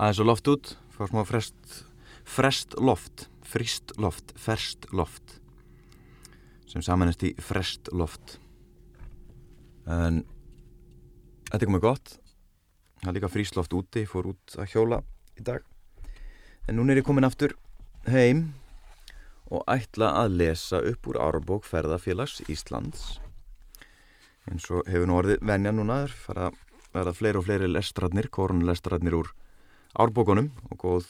aðeins og loft út, fá smá frest, frest loft, frist loft, ferst loft sem samanist í frest loft. En þetta komið gott. Það er líka frísloft úti, fór út að hjóla í dag. En núna er ég komin aftur heim og ætla að lesa upp úr árbók ferðafélags Íslands. Eins og hefur nú orðið venja núna þar fara að verða fleiri og fleiri lestradnir, korunlestradnir úr árbókunum og góð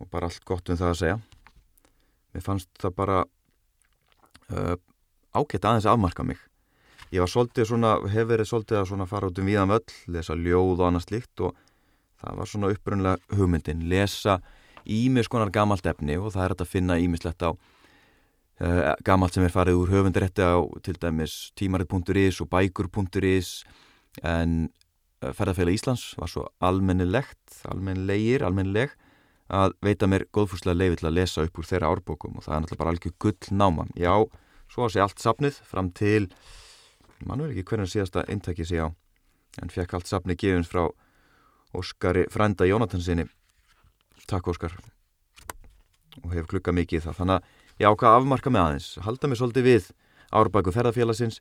og bara allt gott um það að segja. Mér fannst það bara uh, ágætt aðeins að afmarka mig. Ég var svolítið svona, hef verið svolítið að svona fara út um viðan völl, lesa ljóð og annað slikt og það var svona upprunlega hugmyndin, lesa ímis konar gamalt efni og það er að finna ímislegt á uh, gamalt sem er farið úr höfundarétti á til dæmis tímarið.is og bækur.is en ferðarfélag Íslands var svo almennilegt, almennilegir, almennileg að veita mér góðfúslega leiði til að lesa upp úr þeirra árbókum og það er náttúrulega bara algjör gull náman. Já, svo að sé allt sapnið fram til, mann veit ekki hvernig síðasta eintæki sé á, en fekk allt sapnið gefins frá Óskari frænda Jónatansinni. Takk Óskar. Og hefur klukkað mikið það. Þannig að ég ákvað að afmarka með aðeins, halda mig svolítið við árbæku ferðarfélagsins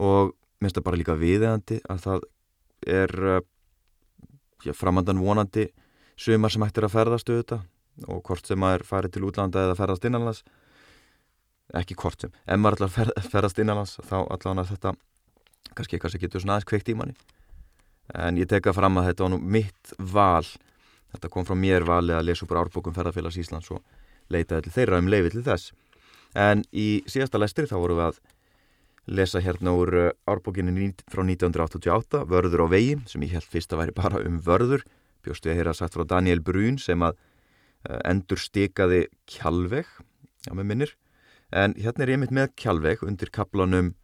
og minnst það bara líka viðeðandi að það er uh, já, framandan vonandi sumar sem ættir að ferðast auðvitað og hvort sem maður farið til útlanda eða ferðast innanlands ekki hvort sem, ef maður ætlar að ferð, ferðast innanlands þá allavega þetta kannski eitthvað sem getur svona aðeins kveikt í manni. En ég teka fram að þetta var nú mitt val. Þetta kom frá mér valið að lesa á árbókum ferðarfélags Íslands og leitaði til þeirra um leiði til þess. En í síðasta lestri þá voru við að lesa hérna úr uh, árbókinu frá 1988, Vörður á vegi, sem ég held fyrst að væri bara um vörður. Bjóstu ég að heyra sagt frá Daniel Brún sem að uh, endur stikaði kjálveg, já með minnir. En hérna er ég mitt með kjálveg undir kaplanum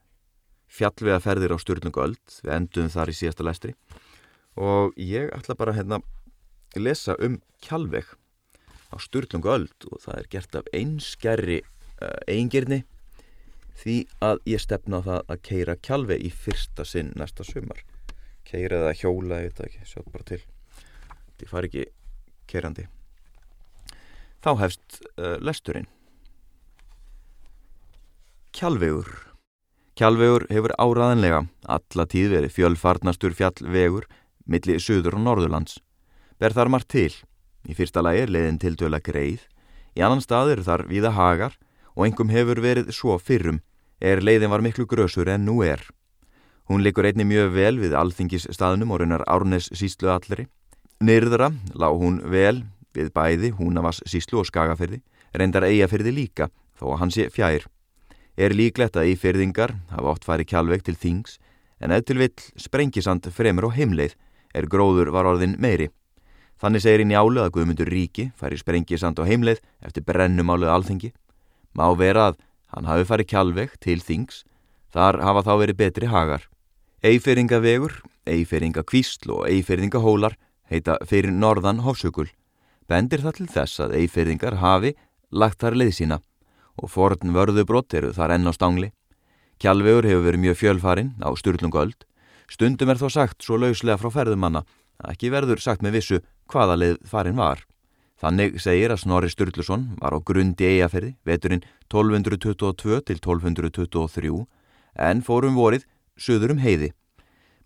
fjallvegaferðir á Sturlungöld, við endum þar í síðasta lestri. Og ég ætla bara hérna að lesa um kjálveg á Sturlungöld og það er gert af einskerri uh, eigingirni því að ég stefna það að keira kjálfi í fyrsta sinn næsta sumar. Keira eða hjóla, ég veit ekki, sjátt bara til. Því far ekki keirandi þá hefst uh, lesturinn. Kjálvegur Kjálvegur hefur áraðanlega alla tíð verið fjölfarnastur fjallvegur milli söður og norðurlands. Ber þar margt til. Í fyrsta lagi er leiðin til döla greið í annan stað eru þar viða hagar og engum hefur verið svo fyrrum er leiðin var miklu grösur en nú er. Hún likur einni mjög vel við alþingis staðnum og raunar Árnes síslu allri. Nyrðra lág hún vel við bæði húnavas síslu og skagaferði, reyndar eigafyrði líka þó að hann sé fjær. Er líklegt að ífyrðingar hafa oft farið kjálveg til þings en eða til vill sprengisand fremur og heimleið er gróður var orðin meiri. Þannig segir í njálu að Guðmundur Ríki færi sprengisand og heimleið eftir brennumáluð alþingi Má vera að hann hafi farið kjálveg til þings, þar hafa þá verið betri hagar. Eiferingavegur, eiferinga-kvísl og eiferinga-hólar heita fyrir norðan hófsökul. Bendir það til þess að eiferingar hafi lagt þar leið sína og forn vörðubrott eru þar enn á stangli. Kjálvegur hefur verið mjög fjölfarin á styrlungöld. Stundum er þó sagt svo lauslega frá ferðumanna að ekki verður sagt með vissu hvaða leið farin var. Þannig segir að Snorri Sturluson var á grundi eigaferði veturinn 1222 til 1223 en fórum vorið söður um heiði.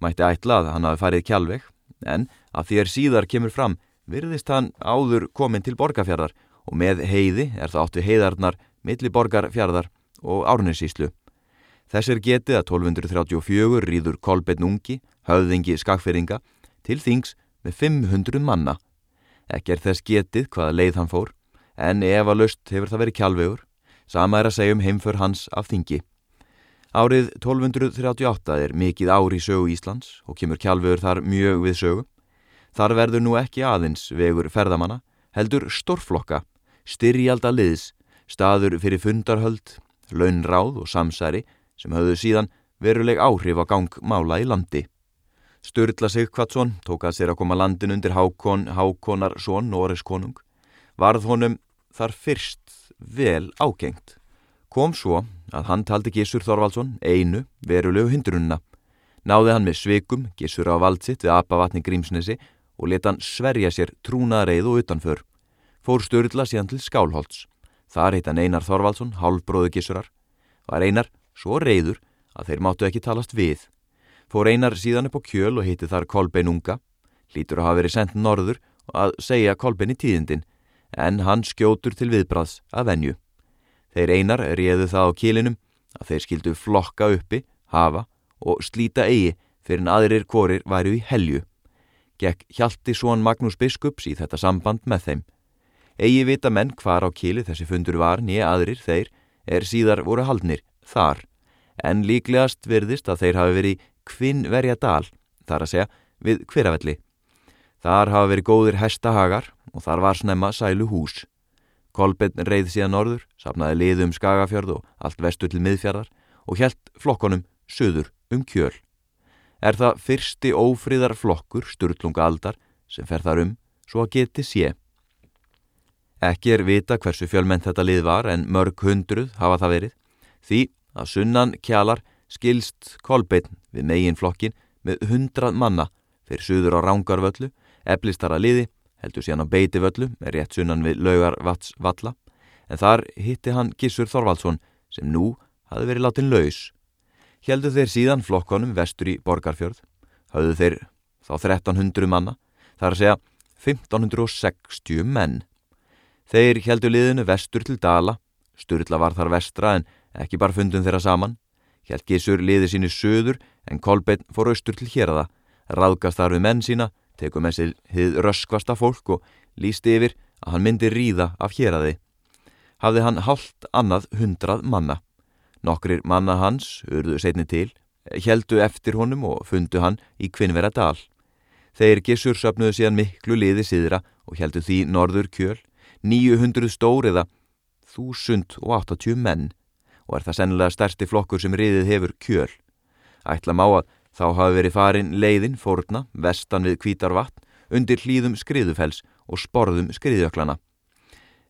Mætti ætla að hann hafi farið kjálveg en að er síðar kemur fram virðist hann áður komin til borgarfjörðar og með heiði er það áttu heiðarnar milli borgarfjörðar og árnusíslu. Þess er getið að 1234 rýður Kolbjörn Ungi, höfðingi skakfyrringa, til þings með 500 manna Ekki er þess getið hvaða leið hann fór, en ef að löst hefur það verið kjálfegur, sama er að segja um heimför hans af þingi. Árið 1238 er mikið ári sögu Íslands og kemur kjálfegur þar mjög við sögu. Þar verður nú ekki aðeins vegur ferðamanna, heldur stórflokka, styrjalda liðs, staður fyrir fundarhöld, launráð og samsæri sem höfðu síðan veruleg áhrif á gangmála í landi. Sturla Sigvatsson tók að sér að koma landin undir Hákon, Hákonarsson, Norris konung. Varð honum þar fyrst vel ágengt. Kom svo að hann taldi Gísur Þorvaldsson einu verulegu hindrunna. Náði hann með sveikum Gísur á valdsitt við Apavatni Grímsnesi og leta hann sverja sér trúnaðreið og utanför. Fór Sturla síðan til Skálholts. Þar heit hann Einar Þorvaldsson, hálfbróðu gissurar. Var Einar svo reyður að þeir máttu ekki talast við. Fór Einar síðan upp á kjöl og heiti þar Kolbein unga. Lítur að hafa verið sendt norður að segja Kolbein í tíðindin, en hann skjótur til viðbraðs að venju. Þeir Einar réðu það á kílinum að þeir skildu flokka uppi, hafa og slíta eigi fyrir en aðrir korir væru í helju. Gekk hjalti svon Magnús Biskups í þetta samband með þeim. Egi vita menn hvar á kíli þessi fundur var nýja aðrir þeir er síðar voru haldnir þar, en líklegast virðist að þeir hafi verið kvinnverja dal, þar að segja við hverafelli. Þar hafa verið góðir hestahagar og þar var snemma sælu hús. Kolbenn reyð síðan norður, sapnaði liðum skagafjörð og allt vestu til miðfjörðar og helt flokkonum söður um kjöl. Er það fyrsti ófríðar flokkur sturlunga aldar sem fer þar um svo að geti sé. Ekki er vita hversu fjölmenn þetta lið var en mörg hundruð hafa það verið því að sunnan kjalar skilst Kolbenn við megin flokkin með hundrað manna fyrir söður á rángarvöllu, eflistara liði heldur síðan á beiti völlu með rétt sunnan við laugar vats valla en þar hitti hann Gissur Þorvaldsson sem nú hafi verið látin laus. Heldu þeir síðan flokkonum vestur í Borgarfjörð, hafðu þeir þá 1300 manna, þar að segja 1560 menn. Þeir heldu liðinu vestur til Dala, Sturla var þar vestra en ekki bara fundum þeirra saman, held Gissur liði síni söður en Kolbeinn fór austur til hér aða, ráðgast þar við menn sína teku með sér hið röskvasta fólk og lísti yfir að hann myndi ríða af héræði. Hafði hann haldt annað hundrað manna. Nokkrir manna hans, urðu setni til, heldu eftir honum og fundu hann í kvinnvera dal. Þeir gissur söpnuðu síðan miklu liði síðra og heldu því norður kjöl, 900 stór eða 1080 menn og er það sennilega stærsti flokkur sem riðið hefur kjöl. Ætla má að Þá hafi verið farin leiðin fórna vestan við kvítarvatn undir hlýðum skriðufells og sporðum skriðjöklana.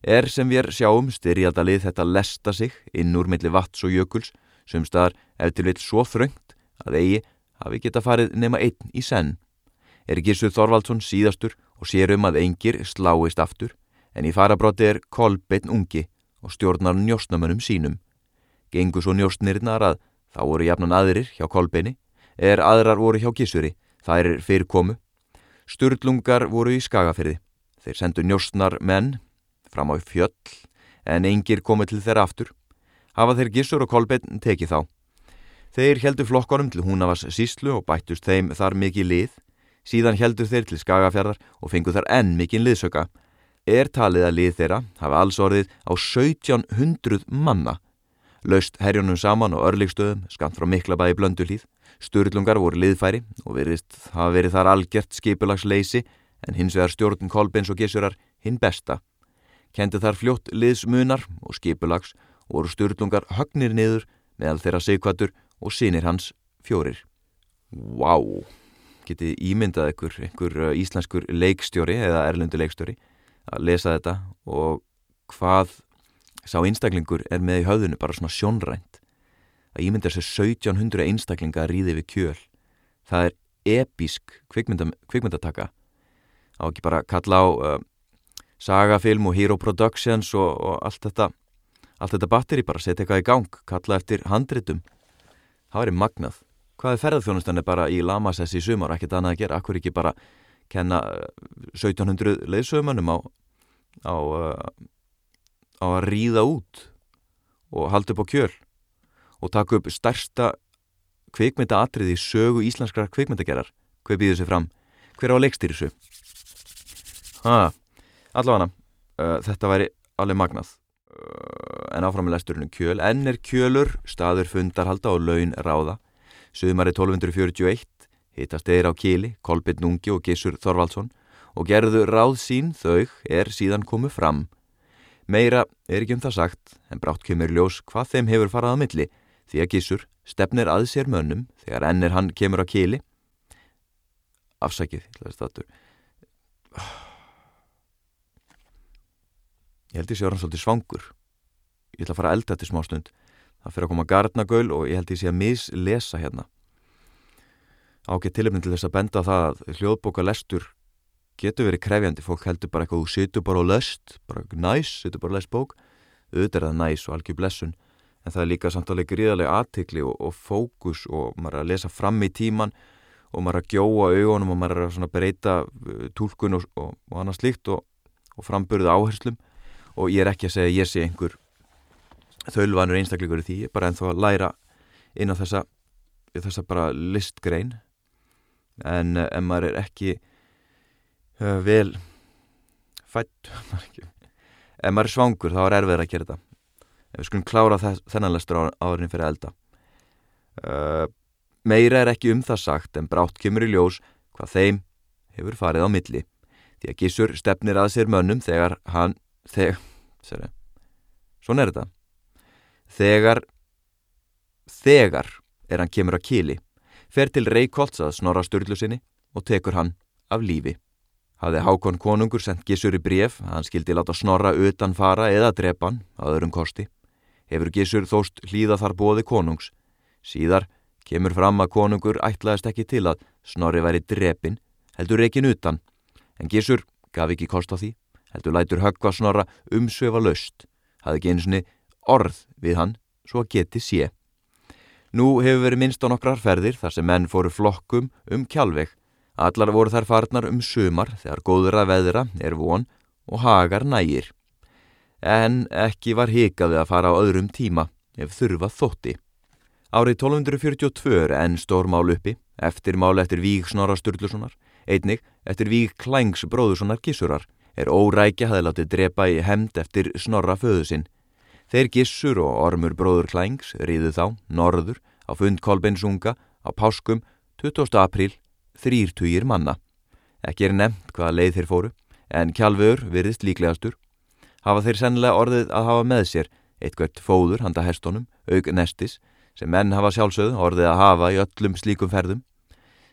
Er sem við sjáum styrjaldalið þetta lesta sig inn úr milli vatns og jökuls sem staðar eftir vilt svo þröngt að eigi hafi geta farið nema einn í senn. Er Gísur Þorvaldsson síðastur og sér um að engir sláist aftur en í farabróti er Kolbeinn ungi og stjórnar njóstnamönnum sínum. Gengur svo njóstnirnar að þá voru jafnan aðrir hjá Kolbeinni er aðrar voru hjá Gísuri, þær er fyrir komu. Sturlungar voru í skagafyrði. Þeir sendu njóstnar menn fram á fjöll en engir komið til þeirra aftur. Hafa þeir Gísur og Kolbeinn tekið þá. Þeir heldur flokkonum til húnavas síslu og bættust þeim þar mikið lið. Síðan heldur þeir til skagafjörðar og fengu þar enn mikið liðsöka. Er talið að lið þeirra hafa alls orðið á 1700 manna. Laust herjónum saman og örligstöðum skamt frá Miklabæði blöndulíð. Sturlungar voru liðfæri og verðist hafa verið þar algjört skipulagsleysi en hins vegar stjórn Kolbens og Gissurar hinn besta. Kendi þar fljótt liðsmunar og skipulags voru Sturlungar högnir niður meðal þeirra sigkvatur og sinir hans fjórir. Vá, wow. getið ímyndað einhver, einhver uh, íslenskur leikstjóri eða erlendu leikstjóri að lesa þetta og hvað sá einstaklingur er með í höfðinu bara svona sjónrænt að ímynda þessu 1700 einstaklinga að ríði við kjöl. Það er episk kvikmynda, kvikmyndataka. Á ekki bara kalla á uh, sagafilm og hero productions og, og allt þetta allt þetta batteri bara, setja eitthvað í gang kalla eftir handritum. Það væri magnað. Hvað er ferðarþjónustan er bara í Lamasessi í sumar, ekkert annað að gera akkur ekki bara kenna 1700 uh, leiðsögumannum á, á, uh, á að ríða út og halda upp á kjöl og taka upp stærsta kveikmyndaatrið í sögu íslenskrar kveikmyndagerar hver býður sér fram, hver á leikstýrisu ha, allavega uh, þetta væri alveg magnað. Uh, en áfram með lesturinu kjöl. Enn er kjölur, staður fundarhalda og laun ráða. Sögumari 1241 hittast eðir á Kíli, Kolbjörn Nungi og Gissur Þorvaldsson. Og gerðu ráð sín þau er síðan komu fram meira er ekki um það sagt en brátt kemur ljós hvað þeim hefur farað á milli því að Gísur stefnir að sér mönnum þegar ennir hann kemur á kili. Afsækið ég held ég sé að hann svolítið svangur. Ég ætla að fara að elda þetta smá stund. Það fyrir að koma gardnagöl og ég held ég sé að mislesa hérna. Ágætt tilöfning til þess að benda það að hljóðbóka lestur getur verið krefjandi, fólk heldur bara eitthvað, þú situr bara og lest, bara næs, situr bara og lest bók, auðvitað er það næs og algjör blessun, en það er líka samt alveg gríðarlega aðtikli og, og fókus og maður er að lesa fram í tíman og maður er að gjóa augunum og maður er að breyta uh, tólkun og, og, og annað slíkt og framburða áherslum. Og ég er ekki að segja að ég sé einhver þölvanur einstakleikur í því, ég er bara ennþá að læra inn á þessa, þessa bara listgrein. En ef maður er ekki vel fætt ef maður er svangur þá er erfið að gera þetta. Ef við skulum klára þennan lestur áðurinn fyrir elda. Uh, meira er ekki um það sagt en brátt kemur í ljós hvað þeim hefur farið á milli. Því að Gísur stefnir að sér mönnum þegar hann þegar, sér, svona er þetta. Þegar þegar er hann kemur að kíli fer til Reykjólds að snorra styrlu sinni og tekur hann af lífi Hafði Hákon konungur sendt Gissur í bref að hann skildi láta snorra utan fara eða drepa hann að öðrum kosti. Hefur Gissur þóst hlýða þar bóði konungs. Síðar kemur fram að konungur ætlaðist ekki til að snorri væri drepin, heldur rekin utan. En Gissur gaf ekki kost á því, heldur lætur höggva snorra umsöfa löst. Hafði ekki einsinni orð við hann svo að geti sé. Nú hefur verið minnst á nokkrar ferðir þar sem menn fóru flokkum um kjálveg Allar voru þær farnar um sumar þegar góður að veðra er von og hagar nægir. En ekki var hikaði að fara á öðrum tíma ef þurfa þótti. Árið 1242 er enn stór mál uppi, eftir mál eftir Víg Snorra Sturlusonar, einnig eftir Víg Klængs bróðusonar Gissurar, er órækja hafði látið drepa í hemd eftir Snorra föðu sinn. Þeir Gissur og Ormur bróður Klængs riðu þá, norður, á fund Kolbeinsunga, á páskum, 20. apríl þrýrtugir manna. Ekki er nefnt hvaða leið þeir fóru, en kjálfur virðist líklegastur. Hafa þeir sennilega orðið að hafa með sér eitthvert fóður handa hestónum, aug nestis, sem menn hafa sjálfsögð orðið að hafa í öllum slíkum ferðum.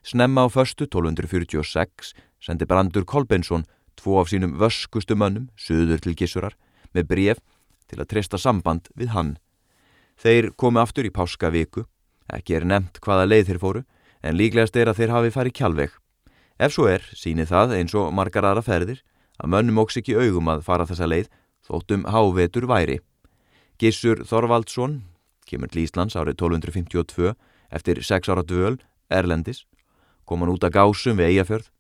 Snemma á förstu 1246 sendi Brandur Kolbensson tvo af sínum vöskustu mönnum, söður til gissurar, með bref til að treysta samband við hann. Þeir komi aftur í páska viku, ekki er nefnt hvaða leið þeir fóru, en líklegast er að þeir hafi farið kjálveg. Ef svo er, síni það eins og margar aðra ferðir, að mönnum óks ekki augum að fara þessa leið þóttum hávetur væri. Gissur Þorvaldsson, kemur til Íslands árið 1252 eftir sex ára dvöl, Erlendis, kom hann út að gásum við Eyjafjörð,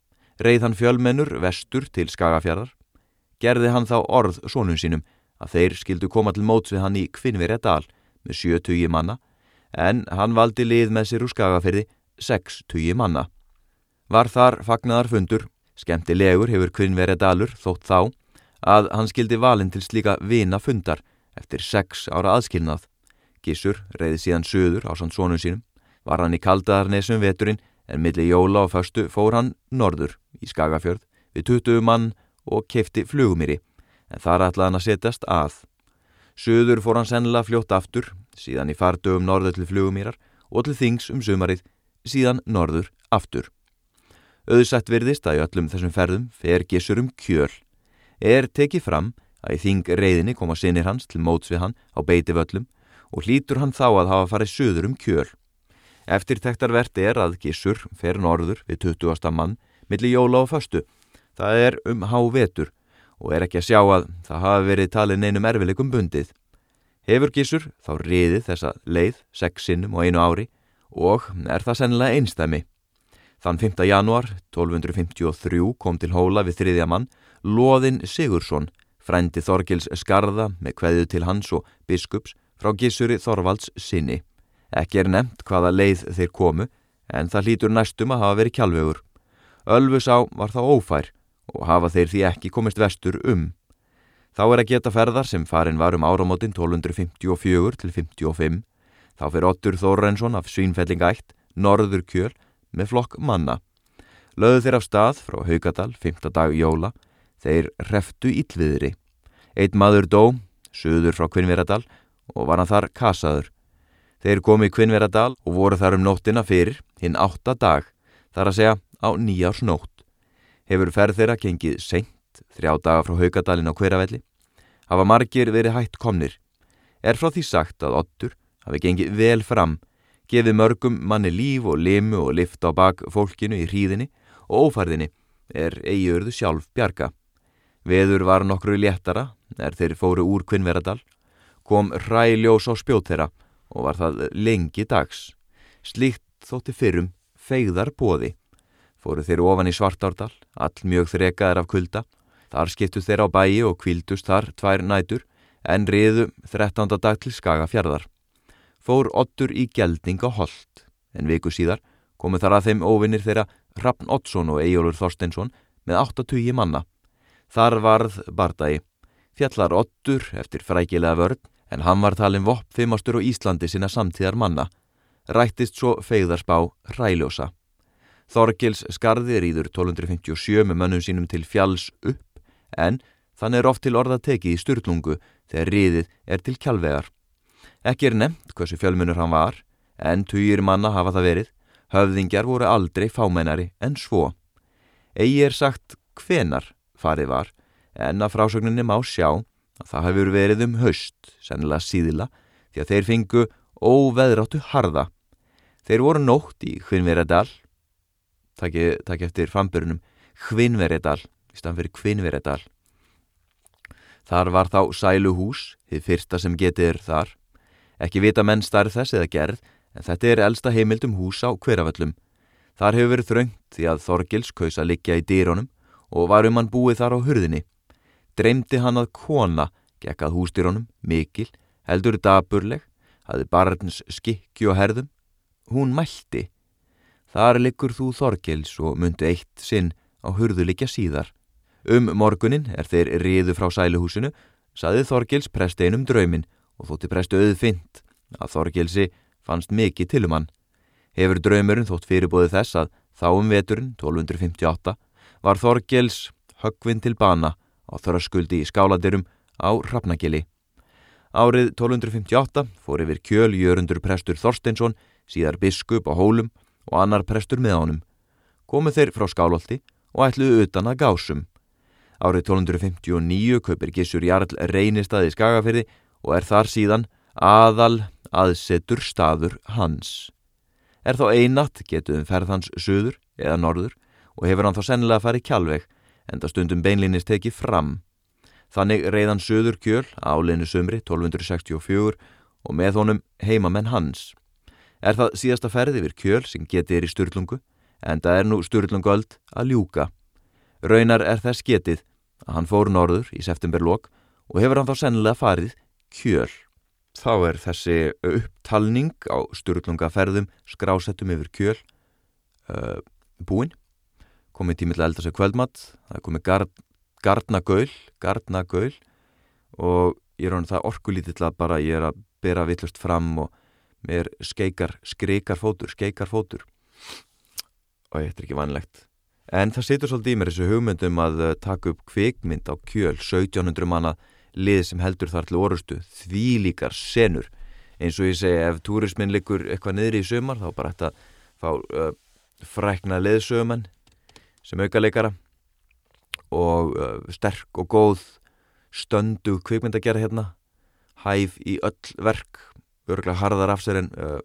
reið hann fjölmennur vestur til Skagafjörðar, gerði hann þá orð sónum sínum að þeir skildu koma til móts við hann í Kvinnverja dal með sjötugi manna, en hann valdi lið með sér úr Skagafjörði sex tugi manna. Var þar fagnar fundur, skemmtilegur hefur kvinnverja dalur þótt þá að hann skildi valin til slíka vina fundar eftir sex ára aðskilnað. Gissur reyði síðan söður á sann sónum sínum, var hann í kaldaðarnesum veturinn en milli jóla og föstu fór hann norður í Skagafjörð við 20 mann og kefti flugumýri en þar ætlaði hann að setjast að. Söður fór hann sennilega fljótt aftur, síðan í fardögum norður til flugumýrar og til þings um sumarið síðan norður aftur. Öðsætt virðist að í öllum þessum ferðum fer gissur um kjöl. Er tekið fram að í þing reyðinni koma sinir hans til móts við hann á beiti völlum og hlýtur hann þá að hafa farið söður um kjöl. Eftirtektarvert er að gissur fer norður við 20. mann millir jóla og föstu. Það er um há vetur og er ekki að sjá að það hafi verið talið neinum erfileikum bundið. Hefur gissur þá riðið þessa leið, sex sinnum og einu ári og er það sennilega einstæmi. Þann 5. januar 1253 kom til hóla við þriðja mann Lóðin Sigursson, frændi Þorgils Skarða með kveðu til hans og biskups frá Gissuri Þorvalds sinni. Ekki er nefnt hvaða leið þeir komu en það hlýtur næstum að hafa verið kjálfögur. Ölfusá var þá ófær og hafa þeir því ekki komist vestur um. Þá er að geta ferðar sem farin var um áramótin 1254 til 55 Þá fyrir Ottur Þórensson af Svínfellingaætt, Norður kjöl, með flokk manna. Löðu þeir af stað frá Haugadal, 5. dag jóla, þeir hreftu íllviðri. Eitt maður dó, söður frá Kvinnveradal og var hann þar kasaður. Þeir komi í Kvinnveradal og voru þar um nóttina fyrir, hinn átta dag, þar að segja á nýjárs nótt. Hefur ferð þeirra gengið seint, þrjá daga frá Haugadalin á Hveravelli. Hafa margir verið hætt komnir. Er frá því sagt að Ottur hafi gengið vel fram, gefið mörgum manni líf og limu og lift á bak fólkinu í hríðinni og ófærðinni er eigiurðu sjálf bjarga. Veður var nokkru léttara er þeir fóru úr Kvinnveradal, kom hræljós á spjót þeirra og var það lengi dags. Slíkt þótti fyrrum feigðar bóði. Fóru þeir ofan í Svartárdal, all mjög þrekaðar af kulda. Þar skiptu þeir á bæi og kvildust þar tvær nætur en riðu 13. dag til Skagafjörðar. Fór Ottur í gelding á hold, en viku síðar komu þar að þeim óvinnir þeirra Rappn Ottsson og Ejólur Þorsteinsson með 80 manna. Þar varð bardagi. Fjallar Ottur eftir frækilega vörn, en hann var talin vopp fimmastur á Íslandi sinna samtíðar manna. Rættist svo feigðarspá Ræljósa. Þorgils skarði rýður 1257 með mönnum sínum til fjalls upp, en þannig er oft til orða tekið í styrlungu þegar riðið er til kjálvegar. Ekki er nefnt hversu fjölmunur hann var, en týjir manna hafa það verið, höfðingjar voru aldrei fámennari en svo. Egi er sagt hvenar farið var, en að frásögninni má sjá að það hefur verið um haust, sennilega síðila, því að þeir fingu óveðráttu harða. Þeir voru nótt í Hvinnveredal, takk eftir frambörunum, Hvinnveredal, í stann fyrir Hvinnveredal, Þar var þá sæluhús, þið fyrsta sem getið er þar. Ekki vita menn starf þess eða gerð, en þetta er elsta heimildum hús á hverjaföllum. Þar hefur verið þröngt því að Þorgils kaus að liggja í dýrónum og var um hann búið þar á hurðinni. Dreymdi hann að kona gekk að hústýrónum, mikil, heldur daburleg, hafði barns skikki og herðum. Hún mælti. Þar liggur þú Þorgils og myndi eitt sinn á hurðu liggja síðar. Um morgunin er þeir riðu frá sæluhúsinu, saði Þorgils presteinum drauminn og þótti prestu auðfint að Þorgilsi fannst mikið til um hann. Hefur draumurinn þótt fyrirbóði þess að þá um veturinn 1258 var Þorgils höggvinn til bana á þöraskuldi í skáladirum á Hrafnagili. Árið 1258 fór yfir kjöl jörundur prestur Þorsteinsson, síðar biskup á hólum og annar prestur með honum. Komu þeir frá skálolti og ætluðu utan að gásum. Árið 1259 kaupir Gissur Jarl reynistað í Skagafyrði og er þar síðan aðal aðsetur staður hans. Er þá einatt getuðum ferðhans söður eða norður og hefur hann þá sennilega farið kjálveg en það stundum beinlinnist tekið fram. Þannig reyðan söður kjöl áleinu sömri 1264 og með honum heimamenn hans. Er það síðasta ferði yfir kjöl sem getið er í styrlungu en það er nú styrlungöld að ljúka. Raunar er þess getið að hann fór norður í septemberlokk og hefur hann þá sennilega farið kjöl. Þá er þessi upptalning á sturglungaferðum skrásettum yfir kjöl uh, búinn. Komið tími til að elda sig kvöldmatt, það er komið gard, gardnagaul, gardnagaul og ég er hann það orkulítið til að bara ég er að bera vittlust fram og mér skeikar, skreikar fótur, skeikar fótur og þetta er ekki vanlegt. En það situr svolítið í mér þessu hugmyndum að uh, taka upp kvikmynd á kjöl 1700 manna lið sem heldur þar til orustu því líkar senur. Eins og ég segi ef túrismin likur eitthvað niður í sömar þá bara þetta fá uh, frækna liðsögumenn sem auka leikara og uh, sterk og góð stöndu kvikmynd að gera hérna hæf í öll verk örgulega harðar af sér en uh,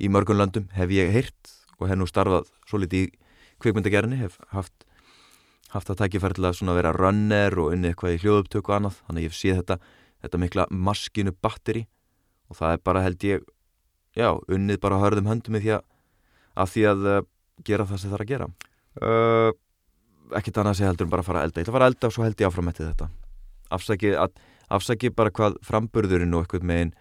í mörgun löndum hef ég heyrt og hef nú starfað svo litið í kvikmyndagerni hef haft, haft að tækifærlega svona vera runner og unni eitthvað í hljóðuptöku og annað. Þannig ég hef séð þetta, þetta mikla maskinu batteri. Og það er bara held ég já, unnið bara hörðum höndum því að, að því að uh, gera það sem það er að gera. Uh, ekkert annað að segja heldur en bara að fara að elda. Ég ætla að fara að elda og svo held ég áfram með þetta. Afsaki, að, afsaki bara hvað framburðurinn og eitthvað megin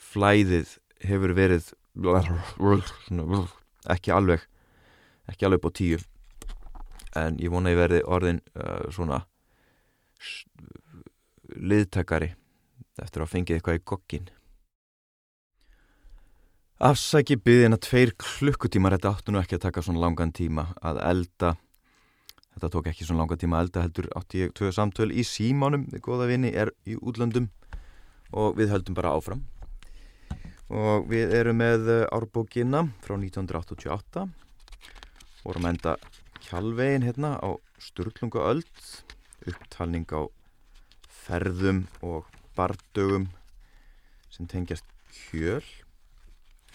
flæðið hefur verið ekki alveg ekki alveg búið tíu en ég vona að ég verði orðin uh, svona liðtakari eftir að fengið eitthvað í kokkin Afsæki byggðin að tveir klukkutímar. Þetta áttu nú ekki að taka svona langan tíma að elda. Þetta tók ekki svona langan tíma að elda heldur átti ég tvö samtöl í símánum við goða vini er í útlöndum og við höldum bara áfram. Og við erum með árbókina frá 1988 vorum enda kjálvegin hérna á Sturlungaöld upptalning á ferðum og bardögum sem tengjast kjöl.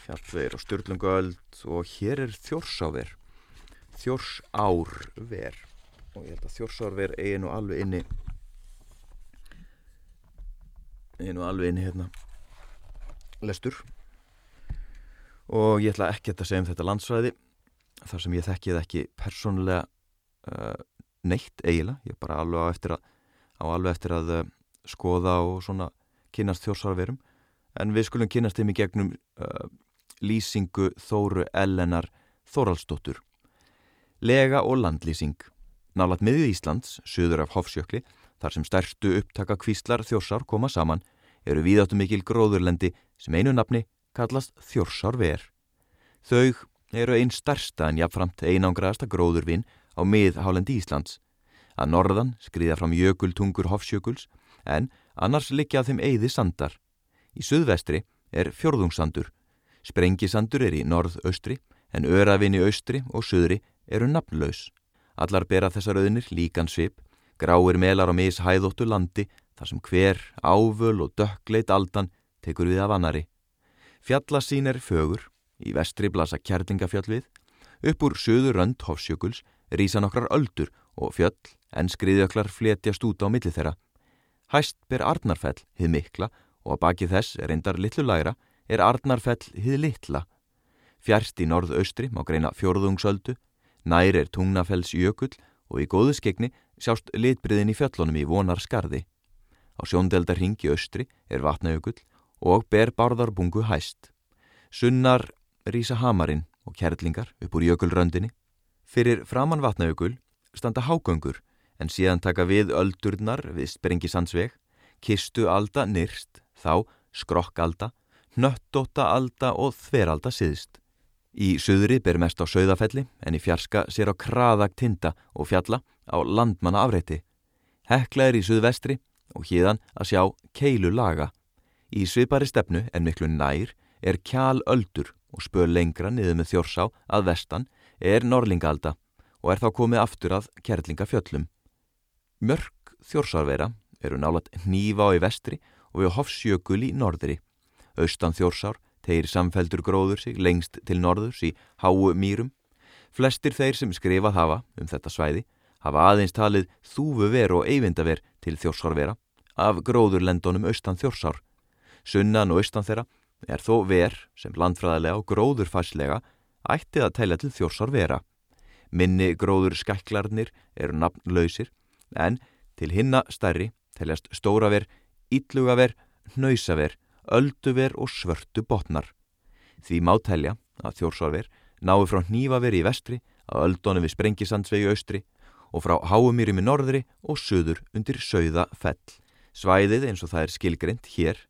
Fjallvegir á Sturlungaöld og hér er þjórsáver þjórsárver og ég held að þjórsárver eigi nú alveg inni eigi nú alveg inni hérna lestur. Og ég ætla ekki að segja um þetta landsvæði þar sem ég þekkið ekki persónulega uh, neitt eiginlega, ég er bara alveg á eftir að, á alveg eftir að uh, skoða og svona kynast þjórsárverum. En við skulum kynast þeim í gegnum uh, lýsingu Þóru Ellenar Þóraldsdóttur Lega og landlýsing. Nálat miðju Íslands, söður af Hofsjökli þar sem stærstu upptaka kvíslar þjórsár koma saman eru víðáttu mikil gróðurlendi sem einu nafni kallast þjórsárver. Þau eru einn starsta en jafnframt einangraðasta gróðurvinn á miðhálendi Íslands að norðan skriða fram jökultungur Hofsjökuls en annars likja þeim eigði sandar Í suðvestri er fjörðungsandur Sprengisandur er í norð-austri en örafinni austri og söðri eru nafnlaus. Allar bera þessar auðnir líkan svip, gráir melar á mishæðóttu landi þar sem hver ávöl og dökkleit aldan tekur við af annari. Fjallasín er fögur, í vestri blasa kjærlingafjall við, upp úr söður rönd hofsjökuls rýsa nokkrar öldur og fjöll en skriðjöklar fletjast út á milli þeirra. Hæst ber Arnarfell, hið mikla og að baki þess er reyndar litlu læra er Arnarfell hið litla. Fjærst í norðaustri má greina fjörðungsöldu, nær er Tungnafells jökull og í góðu skegni sjást litbriðin í fjöllunum í vonar skarði. Á sjóndeldar ringi austri er vatnajökull og ber barðarbungu hæst. Sunnar rýsa hamarinn og kærlingar upp úr jökulröndinni. Fyrir framann vatnajökull standa hágöngur en síðan taka við öldurnar við sprengisandsveg, kistu alda nyrst, þá skrokkalda hnöttóta alda og þveralda siðst. Í söðri ber mest á söðafelli en í fjarska sér á kraðag tinda og fjalla á landmanna afrætti. Hekla er í söðvestri og híðan að sjá keilu laga. Í svipari stefnu en miklu nær er kjál öldur og spör lengra niður með þjórsá að vestan er norlingalda og er þá komið aftur að kerlingafjöllum. Mörg þjórsárvera eru nálat hnífa á í vestri og við hofsjökul í norðri. Austan þjórsár tegir samfeldur gróður sig lengst til norðurs í háu mýrum. Flestir þeir sem skrifað hafa um þetta svæði hafa aðeins talið þúfuver og eyvindaver til þjórsárvera af gróðurlendunum austan þjórsár. Sunnan og austan þeirra er þó ver sem landfræðilega og gróðurfæslega ætti að telja til þjórsárvera. Minni gróður skæklarnir eru nafnlausir en til hinna stærri teljast stóraver, ítlugaver, hnausaver ölduver og svörtu botnar. Því má telja að þjórsarver nái frá hnífaveri í vestri, að öldónu við sprengisandsvegi austri og frá háumýrim í norðri og söður undir sögða fell. Svæðið eins og það er skilgreynd hér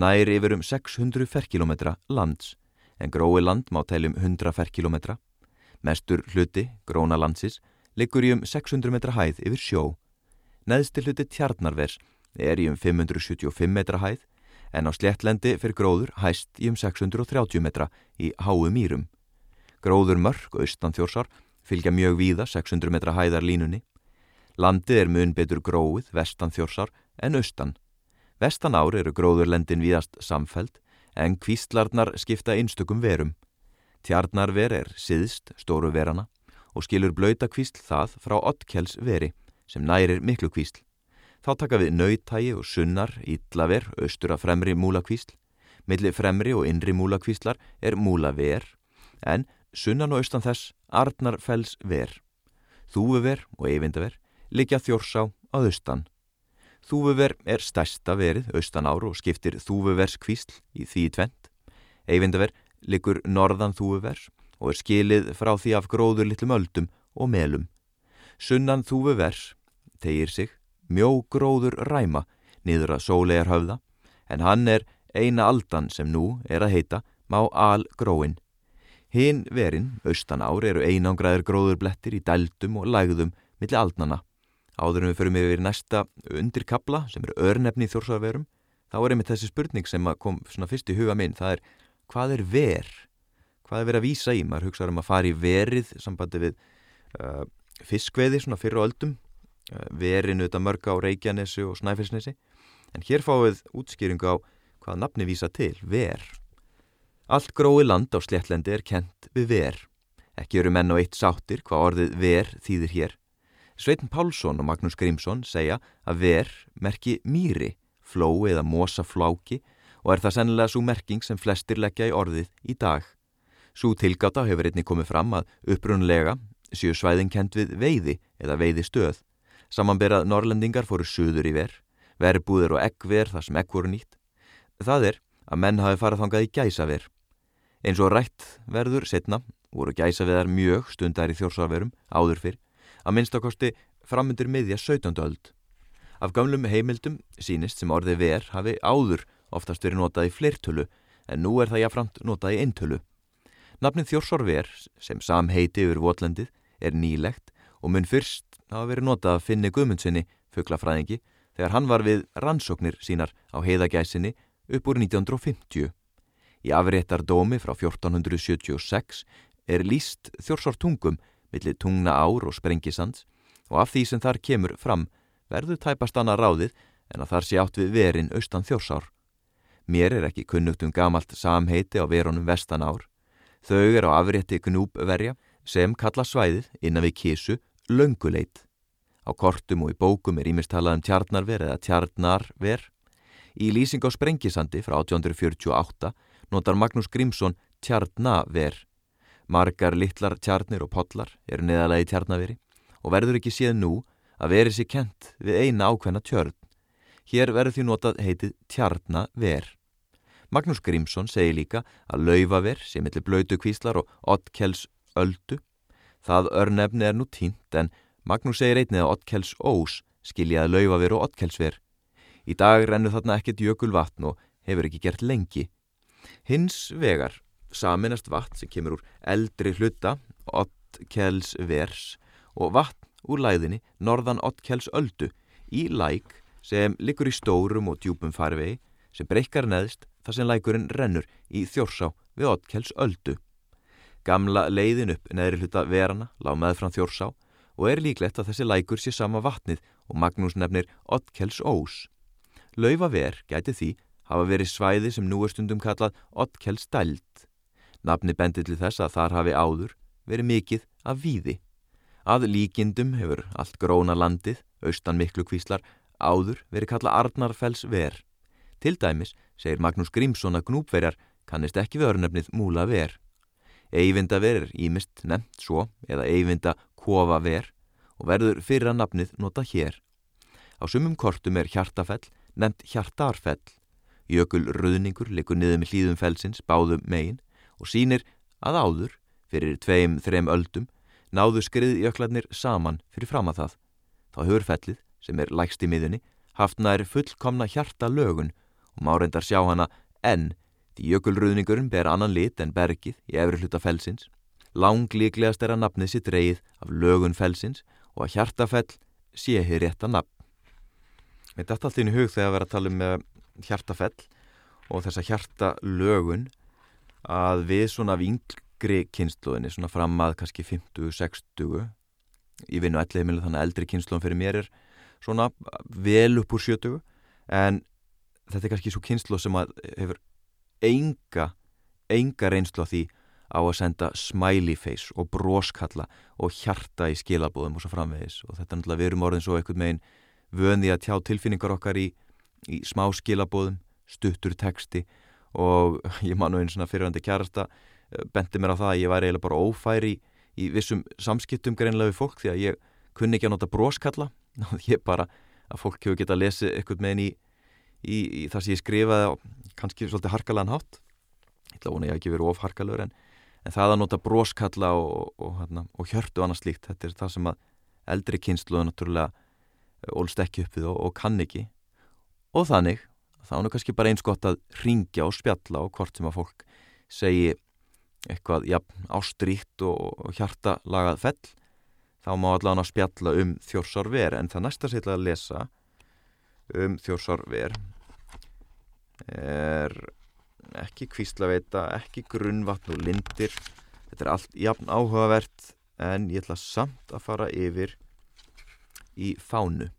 næri yfir um 600 ferkilometra lands en grói land má teljum 100 ferkilometra. Mestur hluti, gróna landsis, liggur í um 600 metra hæð yfir sjó. Neðstil hluti tjarnarvers er í um 575 metra hæð en á sléttlendi fyrir gróður hæst í um 630 metra í háu mýrum. Gróður mörg austan þjórsar fylgja mjög víða 600 metra hæðar línunni. Landið er mun betur gróið vestan þjórsar en austan. Vestan ár eru gróðurlendin víðast samfelt en kvíslarnar skipta einstökum verum. Tjarnarver er siðst stóru verana og skilur blöyta kvísl það frá ottkjells veri sem nærir miklu kvísl. Þá taka við nautægi og sunnar, ítlaver, austur af fremri múlakvísl. Millir fremri og innri múlakvíslar er múlaver, en sunnan og austan þess arnarfells ver. Þúfuver og eyvindaver likja þjórsá á austan. Þúfuver er stærsta verið austan ár og skiptir þúfuverskvísl í því tvent. Eyvindaver likur norðan þúfuvers og er skilið frá því af gróður litlum öldum og melum. Sunnan þúfuvers tegir sig mjógróður ræma niður að sólegar höfða en hann er eina aldan sem nú er að heita má algróin. Hinn verin, austan ár, eru einangraður gróðurblettir í dældum og lægðum millir aldnana. Áðurum við mig við næsta undirkabla sem eru örnefni í þjórsarverum. Þá er einmitt þessi spurning sem kom fyrst í huga minn, það er hvað er ver? Hvað er verið að vísa í? Maður hugsaður um að fara í verið sambandi við uh, fiskveiði svona fyrir öldum Eh, verinu þetta mörg á Reykjanesi og Snæfellsnesi en hér fáið útskýringu á hvað nafni vísa til, ver. Allt grói land á sléttlendi er kent við ver. Ekki eru menn og eitt sáttir hvað orðið ver þýðir hér. Sveitin Pálsson og Magnús Grímsson segja að ver merki mýri, flói eða mosa fláki og er það sennilega svo merking sem flestir leggja í orðið í dag. Svo tilgáta hefur einni komið fram að upprunlega séu svæðin kent við veiði eða veiði stöð. Samanberað norrlendingar fóru suður í ver, verbúður og eggver þar sem egg voru nýtt. Það er að menn hafi farað þangað í gæsaver. Eins og rætt verður setna voru gæsaveðar mjög stundar í þjórsarverum áður fyrr að minnstakosti framundir miðja 17. öld. Af gamlum heimildum sínist sem orði ver hafi áður oftast verið notað í fleirtölu en nú er það jáframt notað í eintölu. Nafnið Þjórsorver sem samheiti yfir votlendið er nýlegt og mun fyrst hafa verið notað að finni guðmundsinni fugglafræðingi þegar hann var við rannsóknir sínar á heiðagæsinni upp úr 1950. Í afréttar dómi frá 1476 er líst Þjórsortungum millir tungna ár og sprengisands og af því sem þar kemur fram verður tæpast annað ráðið en að þar sé átt við verin austan þjórsár. Mér er ekki kunnugt um gamalt samheiti á verunum vestan ár. Þau er á afrétti gnúbverja sem kalla svæðið innan við kísu lönguleit. Á kortum og í bókum er ímest talað um tjarnarver eða tjarnarver. Í lýsing á sprengisandi frá 1848 notar Magnús Grímsson tjarnaver Margar littlar tjarnir og podlar eru neðalagi tjarnaveri og verður ekki séð nú að veri sér kent við eina ákveðna tjörn. Hér verður því notað heitið tjarnaver. Magnús Grímsson segir líka að laufaver sem millir blöytu kvíslar og oddkells öldu. Það örnefni er nú tínt en Magnús segir einnig að oddkells ós skiljaði laufaver og oddkellsver. Í dag rennu þarna ekkert jökul vatn og hefur ekki gert lengi. Hins vegar saminast vatn sem kemur úr eldri hluta, Ottkjells vers og vatn úr læðinni norðan Ottkjells öldu í læk sem likur í stórum og djúpum farvegi sem breykar neðst þar sem lækurinn rennur í þjórsá við Ottkjells öldu. Gamla leiðin upp neðri hluta verana lág með fram þjórsá og er líklegt að þessi lækur sé sama vatnið og Magnús nefnir Ottkjells ós. Laufa ver gæti því hafa verið svæði sem nú er stundum kallað Ottkjells dælt Nafni bendir til þess að þar hafi áður verið mikið af víði. Að líkindum hefur allt gróna landið, austan miklu kvíslar, áður verið kalla Arnarfells ver. Til dæmis segir Magnús Grímsson að gnúpverjar kannist ekki við örnefnið múla ver. Eyvinda ver er ímist nefnt svo eða eyvinda kofa ver og verður fyrra nafnið nota hér. Á sumum kortum er hjartafell nefnt hjartarfell. Jökul ruðningur likur niður með hlýðum fellsins báðum megin og sínir að áður, fyrir tveim, þrem öldum, náðu skriðjöklarnir saman fyrir fram að það. Þá hefur fellið, sem er lægst í miðunni, haft nær fullkomna hjarta lögun og má reyndar sjá hana enn því jökulruðningurinn ber annan lit en bergið í efri hluta felsins. Langlíklegast er að nafnið sitt reyð af lögun felsins og að hjartafell sé hér rétt að nafn. Þetta er alltaf þínu hug þegar að vera að tala um eh, hjartafell og þessa hjartalögun að við svona vingri kynsluðinni svona fram að kannski 50-60 ég vinn á ellið heimilu þannig að eldri kynsluðin fyrir mér er svona vel upp úr 70 en þetta er kannski svo kynsluð sem að hefur enga enga reynslu á því á að senda smiley face og broskalla og hjarta í skilabóðum og svo framvegis. Og þetta er náttúrulega við erum orðin svo eitthvað megin vöndi að tjá tilfinningar okkar í, í smá skilabóðum stuttur texti og ég man nú einn svona fyrirvændi kærasta eh, bendi mér á það að ég væri eiginlega bara ófæri í, í vissum samskiptum greinlega við fólk því að ég kunni ekki að nota broskalla. Og ég bara að fólk hefur getað að lesa eitthvað með henni í, í, í það sem ég skrifaði kannski svolítið harkalega hátt. Ég vona ég að ekki verið ofharkalur en, en það að nota broskalla og, og, og, hérna, og hjörtu annars slíkt þetta er það sem að eldri kynsluðu náttúrulega ólst ekki upp við og kann ekki. Og þannig þá er nú kannski bara eins gott að ringja og spjalla og hvort sem að fólk segi eitthvað ja, ástríkt og, hjarta lagað fell þá má allavega spjalla um þjórsárver en það næsta sér að lesa um þjórsárver er ekki kvíslaveita, ekki grunnvatn og lindir. Þetta er allt jafn áhugavert en ég ætla samt að fara yfir í fánu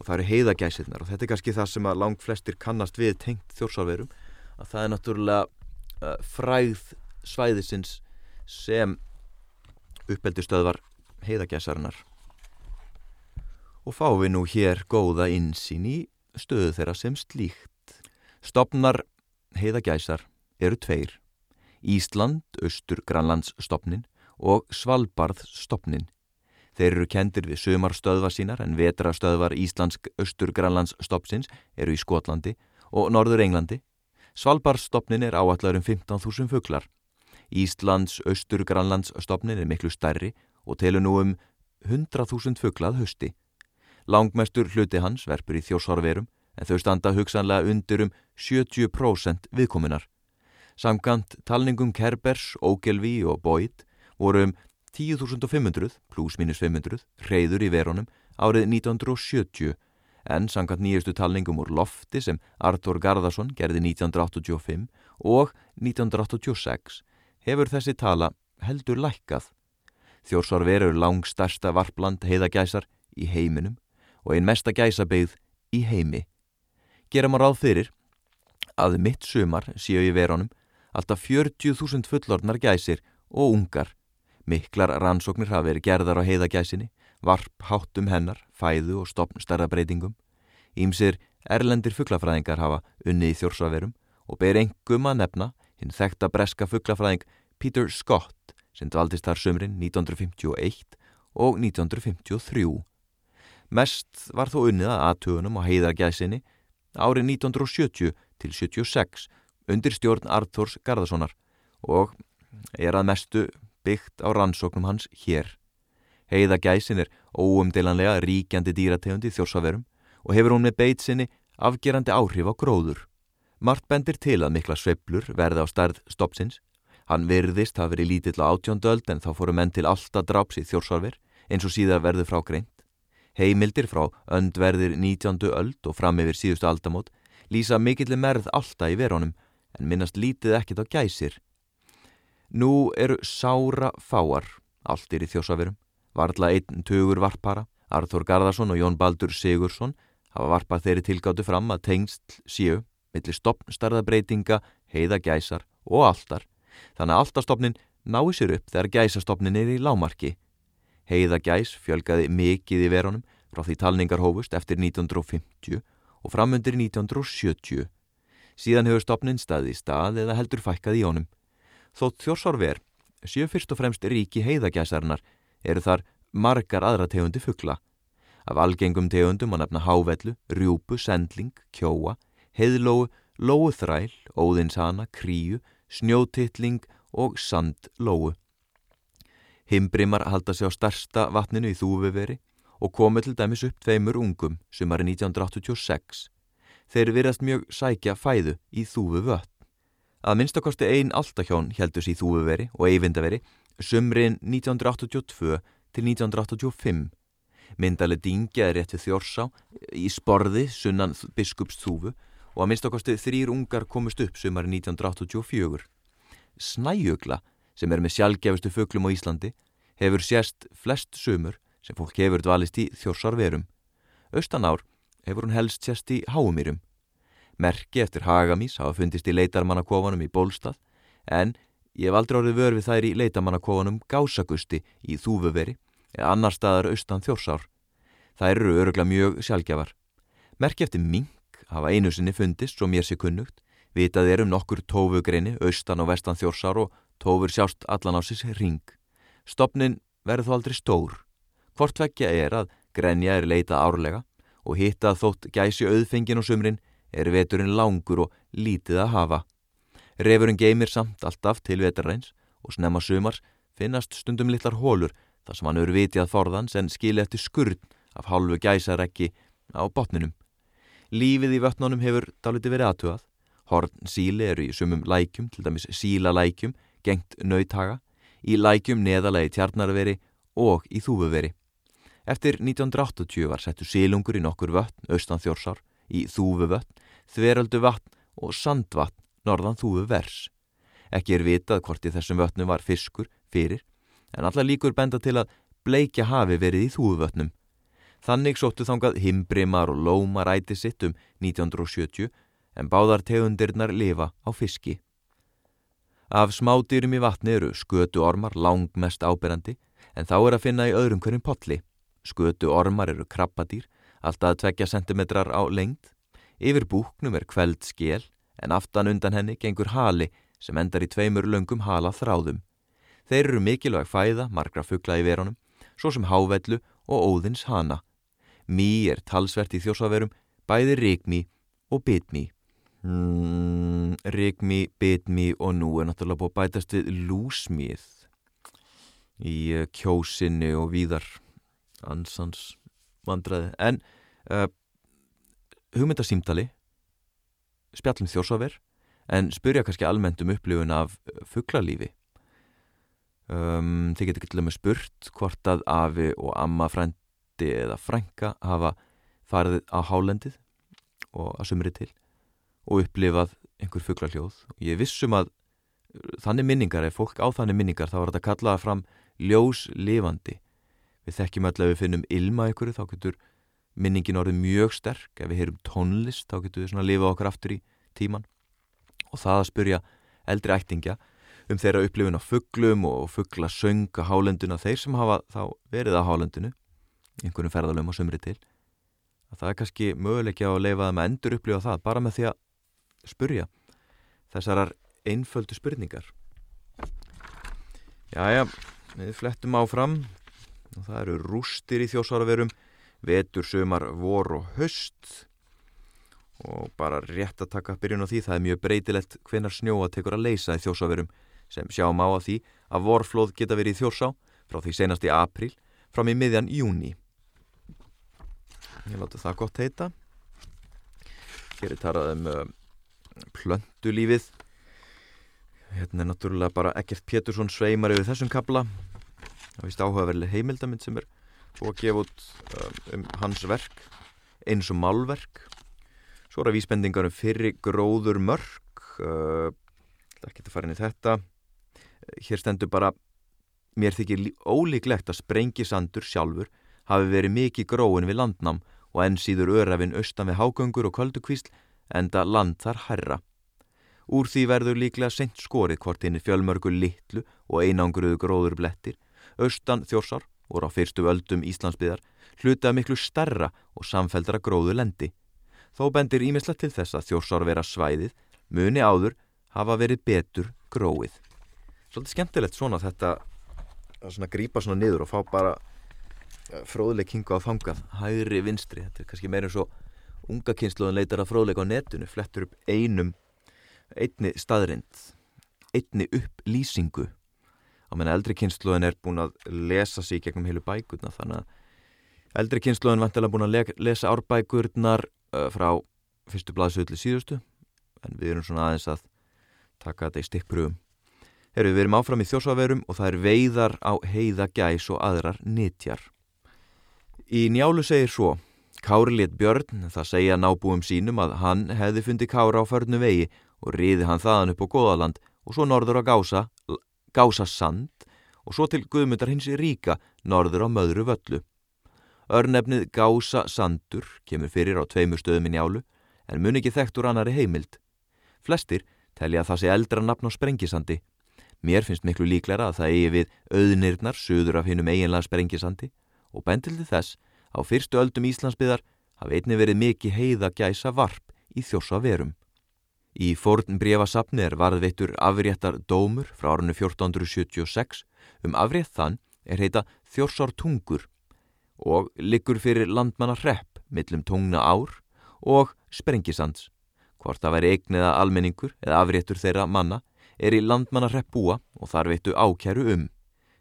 og það eru heiðagæsirnar og þetta er kannski það sem að lang flestir kannast við tengt þjórsárverum að það er náttúrulega uh, fræð svæðisins sem uppeldistöðvar heiðagæsarinnar og fá við nú hér góða insýn í stöðu þeirra sem slíkt. Stopnar heiðagæsar eru tveir. Ísland, Östur, Granlandsstopnin og Svalbardstopnin. Þeir eru kendir við sömarstöðvar sínar en vetrastöðvar Íslandsk Östur, Granlandsstopsins eru í Skotlandi og Norður Englandi. Svalbardstopnin er áallar um 15.000 fugglar. Íslands Östur, Granlandsstopnin er miklu stærri og telur nú um 100.000 fugglað hösti. Langmestur hluti hans verpur í þjósárverum en þau standa hugsanlega undir um 70% viðkominar. Samkant talningum Kerbers, Ógelvi og Boyd voru um 10.500 pluss minus 500 reyður í verunum árið 1970 en samkant nýjastu talningum úr lofti sem Artur Garðarsson gerði 1985 og 1986 hefur þessi tala heldur lækkað. Þjórsárveru er langstærsta varpland heiðagæsar í heiminum og einn mesta gæsabegð í heimi. Gerum að ráð fyrir að mitt sumar séu í verunum alltaf 40.000 fullornar gæsir og ungar. Miklar rannsóknir hafa verið gerðar á heiðagæsinni, varp, háttum hennar, fæðu og stopnstærðabreitingum. Ímsir erlendir fugglafræðingar hafa unnið í þjórsvaverum og ber engum að nefna hinn þekta breska fugglafræðing Peter Scott sem dvaldist þar sömrin 1951 og 1953. Mest var þó unnið að aðtugunum á heiðargæsinni árið 1970 til 76 undir stjórn Arthurs Garðarssonar og er að mestu byggt á rannsóknum hans hér. Heiðagæsin er óumdelanlega ríkjandi dýrategundi þjórsaverum og hefur hún með beit sinni afgerandi áhrif á gróður. Mart bendir til að mikla sveiblur verði á starð stoppsins. Hann virðist hafi verið lítill á átjóndöld en þá fóru menn til alltaf dráps í þjórsarver eins og síðar verði frá greint. Heimildir frá öndverðir 19. öld og fram yfir síðustu aldamót lýsa mikillir merð alltaf í verónum en minnast lítið ekkit á gæsir. Nú eru sára fáar, allt er í þjósaverum, varðla einn tugur varpara, Arþór Garðarsson og Jón Baldur Sigursson hafa varpað þeirri tilgáttu fram að tengst síu millir stopnstarðabreitinga, heiða gæsar og alltar, þannig að alltastofnin nái sér upp þegar gæsastofnin er í lámarki Heiðagæs fjölgaði mikið í verunum frá því talningar hófust eftir 1950 og framundir 1970. Síðan hefur stopnin staði í stað eða heldur fækkað í honum. Þótt þjórsárver séu fyrst og fremst ríki heiðagæsarinnar eru þar margar aðra tegundi fuggla. Af algengum tegundum að nefna hávellu, rjúpu, sendling, kjóa, heiðlóu, lóuþræl, óðinshana, kríu, snjótittling og sandlóu. Himbrimar halda sig á starsta vatninu í Þúveveri og komu til dæmis upp tveimur ungum sumari 1986. Þeir virðast mjög sækja fæðu í Þúve vötn. Að minnstakosti einn altahjón heldus í Þúveveri og Eyvindaveri sumrin 1982 til 1985. Myndali dingja er rétt við þjórsá í sporði sunnan biskups Þúvu og að minnstakosti þrýr ungar komust upp sumari 1984. Snæjögla sem er með sjálfgefustu fugglum á Íslandi, hefur sérst flest sumur sem fólk hefur dvalist í þjórsarverum. Östanár hefur hún helst sérst í háumýrum. Merki eftir hagamís hafa fundist í leitarmannakofanum í Bólstað, en ég hef aldrei orðið vörfið þær í leitarmannakofanum Gásagusti í Þúfuveri eða annar staðar austan þjórsár. Það eru öruglega mjög sjálfgefar. Merki eftir mink hafa einu sinni fundist, svo mér sé kunnugt, vitað er um nokkur tófugreini austan og vestan þjórsár og Tófur sjást allan á sís ring. Stopnin verður þó aldrei stór. Hvort vekkja er að grenja er leita árlega og hitta þótt gæsi auðfengin og sumrin er veturinn langur og lítið að hafa. Refurinn geymir samt alltaf til vetarreins og snemma sumars finnast stundum litlar hólur þar sem hann eru vitið forðans en skilja eftir skurð af hálfu gæsarekki á botninum. Lífið í vötnunum hefur dáliti verið aðtugað. Horn síli eru í sumum lækjum, til dæmis sílalækjum gengt nauthaga, í lækjum neðalagi tjarnarveri og í þúfuveri. Eftir 1980 var settu sílungur í nokkur vötn, austan þjórsár, í þúfuvötn, þveröldu vatn og sandvatn, norðan þúfuvers. Ekki er vitað hvort í þessum vötnum var fiskur fyrir, en alla líkur benda til að bleikja hafi verið í þúfuvötnum. Þannig sóttu þangað himbrimar og lómar æti sitt um 1970 en báðar tegundirnar lifa á fiski. Af smádýrum í vatni eru skötu ormar langmest áberandi en þá er að finna í öðrum hverjum potli. Skötu ormar eru krabbadýr, alltaf tveggja sentimetrar á lengd. Yfir búknum er kveld skél, en aftan undan henni gengur hali sem endar í tveimur löngum hala þráðum. Þeir eru mikilvæg fæða, margra fuggla í verunum, svo sem hávellu og óðins hana. Mí er talsvert í þjósaverum, bæði ríkmí og bitmí. Mm, ríkmí, bitmí og nú er náttúrulega búið bætast við lúsmíð í uh, kjósinni og víðar ansans vandraði. En uh, hugmyndasímtali, spjallum þjósaver, en spurja kannski almennt um upplifun af fugglalífi. Um, þið getur ekki til og með spurt hvort að afi og amma frændi eða frænka hafa farið á hálendið og að sumri til og upplifað einhver fugglarhljóð og ég vissum að þannig minningar, ef fólk á þannig minningar þá er þetta kallaða fram ljós lifandi við þekkjum öll að við finnum ilma ykkur þá getur minningin orðið mjög sterk. Ef við heyrum tónlist þá getur við svona að lifa okkar aftur í tíman og það að spurja eldri ættingja um þeirra upplifun á fugglum og fugglasöng á hálenduna þeir sem hafa þá verið á hálendinu einhvern ferðalum á sömri til að það er kannski möguleiki á að leifa það með endur upplifa það bara með því að spurja þessarar einföldu spurningar. Jæja, við flettum áfram og það eru rústir í þjósvaraverum vetur, sömar, vor og höst og bara rétt að taka byrjun á því það er mjög breytilegt hvenar snjóa tekur að leysa í þjósvaverum sem sjáum á að því að vorflóð geta verið í þjórsá frá því senast í april fram í miðjan júni. Ég láta það gott heita. Hér er tarað um uh, plöntulífið. Hérna er náttúrulega bara Ekkert Pétursson sveimar yfir þessum kabla. Það vist áhugaverli heimildamind sem er búið að gefa út uh, um hans verk eins og málverk. Svo er að vísbendingar um fyrri gróður mörg. Uh, ekki að fara inn í þetta hér stendur bara mér þykir ólíklegt að sprengisandur sjálfur hafi verið mikið gróin við landnám og enn síður örafinn austan við hágöngur og köldukvísl enda land þar herra. Úr því verður líklega sent skorið hvort hinn fjölmörgu litlu og einangruðu gróður blettir, austan þjórsar og á fyrstu öldum Íslandsbyðar hlutað miklu starra og samfeldra gróðu lendi. Þó bendir ímislega til þess að þjórsar vera svæðið, muni áður hafa verið betur gróið. Svolítið skemmtilegt svona þetta að svona grípa svona niður og fá bara fróðleik hinga á fangað hægri vinstri, þetta er kannski meira og unga kynsluðan leitar að fróðleik á netinu flettur upp einum einni staðrind einni upplýsingu á menna eldri kynsluðan er búin að lesa sér gegnum heilu bækurna þannig að eldri kynsluðan vantilega búin að lesa árbækurnar uh, frá fyrstu blaðsöðli síðustu en við erum svona aðeins að taka þetta í stikkpröfum Herru, við erum áfram í þjósvaverum og það er veiðar á heiða gæs og aðrar nýtjar. Í njálu segir svo, Kári let Björn, það segja nábúum sínum að hann hefði fundið Kára á förnu vegi og riði hann þaðan upp á Góðaland og svo norður á Gása, Gása sand og svo til Guðmundar hins Ríka, norður á Möðru völlu. Örnefnið Gása sandur kemur fyrir á tveimur stöðum í njálu en mun ekki þekkt úr annari heimild. Flestir telja að það sé eldra nafn á Sprengisandi Mér finnst miklu líklæra að það eigi við auðnirnar söður af hinnum eiginlega sprengisandi og bendildi þess á fyrstu öldum Íslandsbyðar hafi einni verið mikið heiða gæsa varp í þjósa verum. Í forn brefasapni er varðveittur afréttar dómur frá árunni 1476 um afrétt þann er heita þjórsár tungur og liggur fyrir landmanna hrepp millum tungna ár og sprengisands. Hvort það væri eigniða almenningur eða afréttur þeirra manna er í landmannarrepp búa og þar veitu ákjæru um.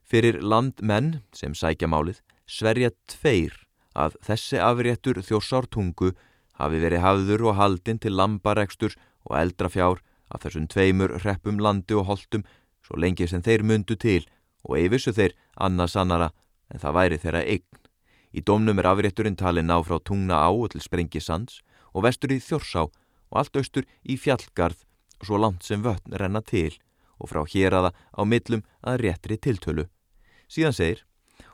Fyrir landmenn sem sækja málið sverja tveir að þessi afréttur þjórsártungu hafi verið hafður og haldinn til lambareksturs og eldrafjár af þessum tveimur reppum landi og holdum svo lengi sem þeir mundu til og eifisu þeir annars annara en það væri þeirra eign. Í domnum er afrétturinn talin á frá tungna á til sprengisands og vestur í þjórsá og allt austur í fjallgarð svo langt sem vötn renna til og frá hér aða á millum að réttri tiltölu. Síðan segir,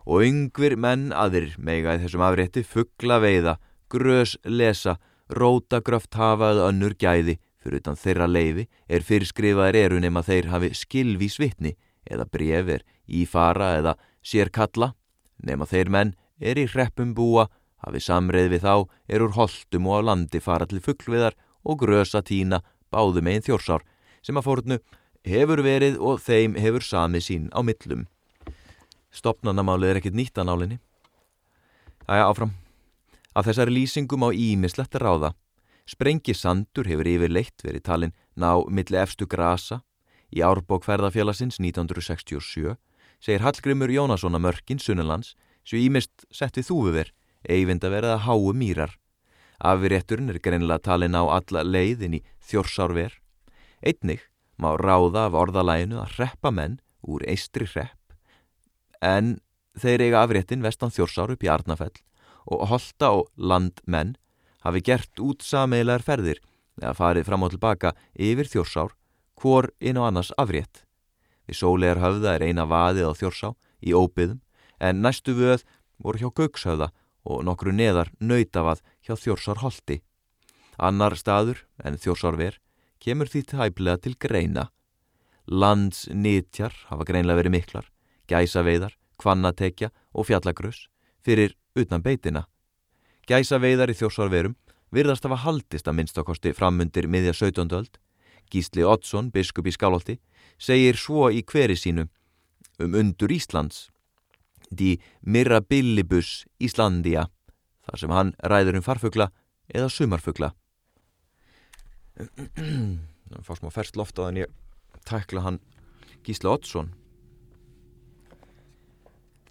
og yngvir menn aðrir mega í þessum afrétti fuggla veiða, grös lesa, róta gröft hafaðu önnur gæði, fyrir utan þeirra leifi er fyrirskrifaðir eru nema þeir hafi skilvís vittni eða brefir í fara eða sér kalla, nema þeir menn er í hreppum búa, hafi samreið við þá, er úr holdum og á landi fara til fugglviðar og grösa tína báðum einn þjórsár, sem að fórnu hefur verið og þeim hefur samið sín á millum. Stopnarnamálið er ekkit nýtt að nálinni. Æja, áfram. Af þessari lýsingum á ímislegt ráða. Sprengi sandur hefur yfir leitt verið talinn ná milli efstu grasa. Í árbók ferðafélagsins 1967 segir Hallgrimur Jónasson að mörkin Sunnelands sem ímist setti þúfuver, eyfinda verið að háu mýrar. Afrétturinn er greinilega talinn á alla leiðin í þjórsárver. Einnig má ráða af orðalæginu að reppa menn úr eistri repp en þeir eiga afréttin vestan þjórsár upp í Arnafell og holta og landmenn hafi gert út sameilar ferðir eða farið fram og tilbaka yfir þjórsár hvor inn á annars afrétt. Við sólegar höfða er eina vaðið á þjórsá í óbyðum en næstu vöð voru hjá Gaukshöfða og nokkru neðar nöytavad hjá þjórsár holti. Annar staður en þjórsárver kemur því tæplega til greina. Landsnitjar hafa greinlega verið miklar, gæsaveiðar, kvannatekja og fjallagrös fyrir utan beitina. Gæsaveiðar í þjórsárverum virðast hafa haldist að minnstakosti framundir miðja 17. öld. Gísli Oddsson, biskup í Skálholti, segir svo í hveri sínu um undur Íslands, di Mirabilibus Íslandia, þar sem hann ræður um farfugla eða sumarfugla. Það fá smá ferst loft á þannig að tækla hann Gísli Oddsson.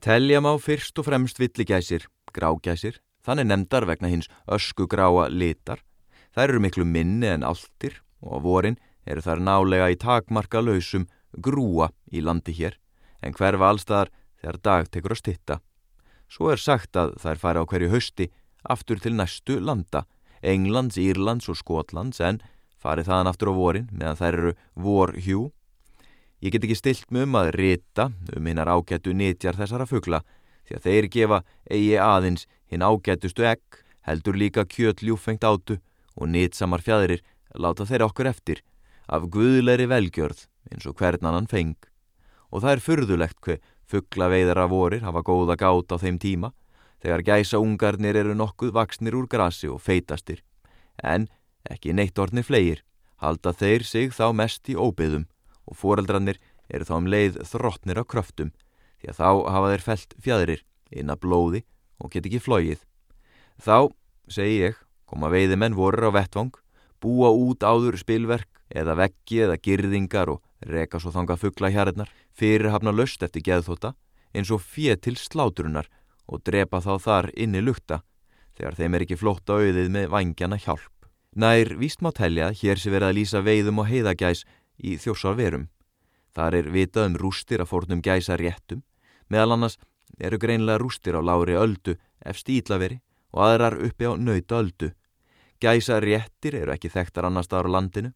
Telja má fyrst og fremst villigæsir, grágæsir, þannig nefndar vegna hins ösku gráa litar. Þær eru miklu minni en alltir og vorin eru þær nálega í takmarka lausum grúa í landi hér, en hverfa allstaðar þegar dag tekur að stitta. Svo er sagt að þær færa á hverju hausti aftur til næstu landa, Englands, Írlands og Skotlands, en farið þaðan aftur á vorin meðan þær eru vorhjú. Ég get ekki stilt með um að rita um hinnar ágættu nýtjar þessara fugla, því að þeir gefa eigi aðins hinn ágættustu egg, heldur líka kjöt ljúfengt átu og nýtsamar fjæðirir láta þeir okkur eftir, af guðleiri velgjörð eins og hvern annan feng. Og það er fyrðulegt hver fuggla veiðara vorir hafa góða gát á þeim tíma, þegar gæsa ungarnir eru nokkuð vaksnir úr grasi og feitastir. En ekki neitt orðni flegir, halda þeir sig þá mest í óbyðum og foreldrarnir eru þá um leið þróttnir á kröftum, því að þá hafa þeir felt fjæðrir inn að blóði og get ekki flóið. Þá, segi ég, koma veiðimenn vorur á vettvang, búa út áður spilverk eða veggi eða girðingar og reka svo þanga fuggla hjarnar, fyrirhafna löst eftir geðþóta eins og fér til sláturunar og drepa þá þar inni lukta þegar þeim er ekki flótt á auðið með vangjana hjálp. Nær víst má telja hér sé verið að lýsa veiðum og heiðagæs í þjórsarverum. Þar er vitað um rústir að fórnum gæsa réttum, meðal annars eru greinlega rústir á lári öldu efst ídlaveri og aðrar uppi á nauta öldu. Gæsa réttir eru ekki þekktar annar staðar á landinu.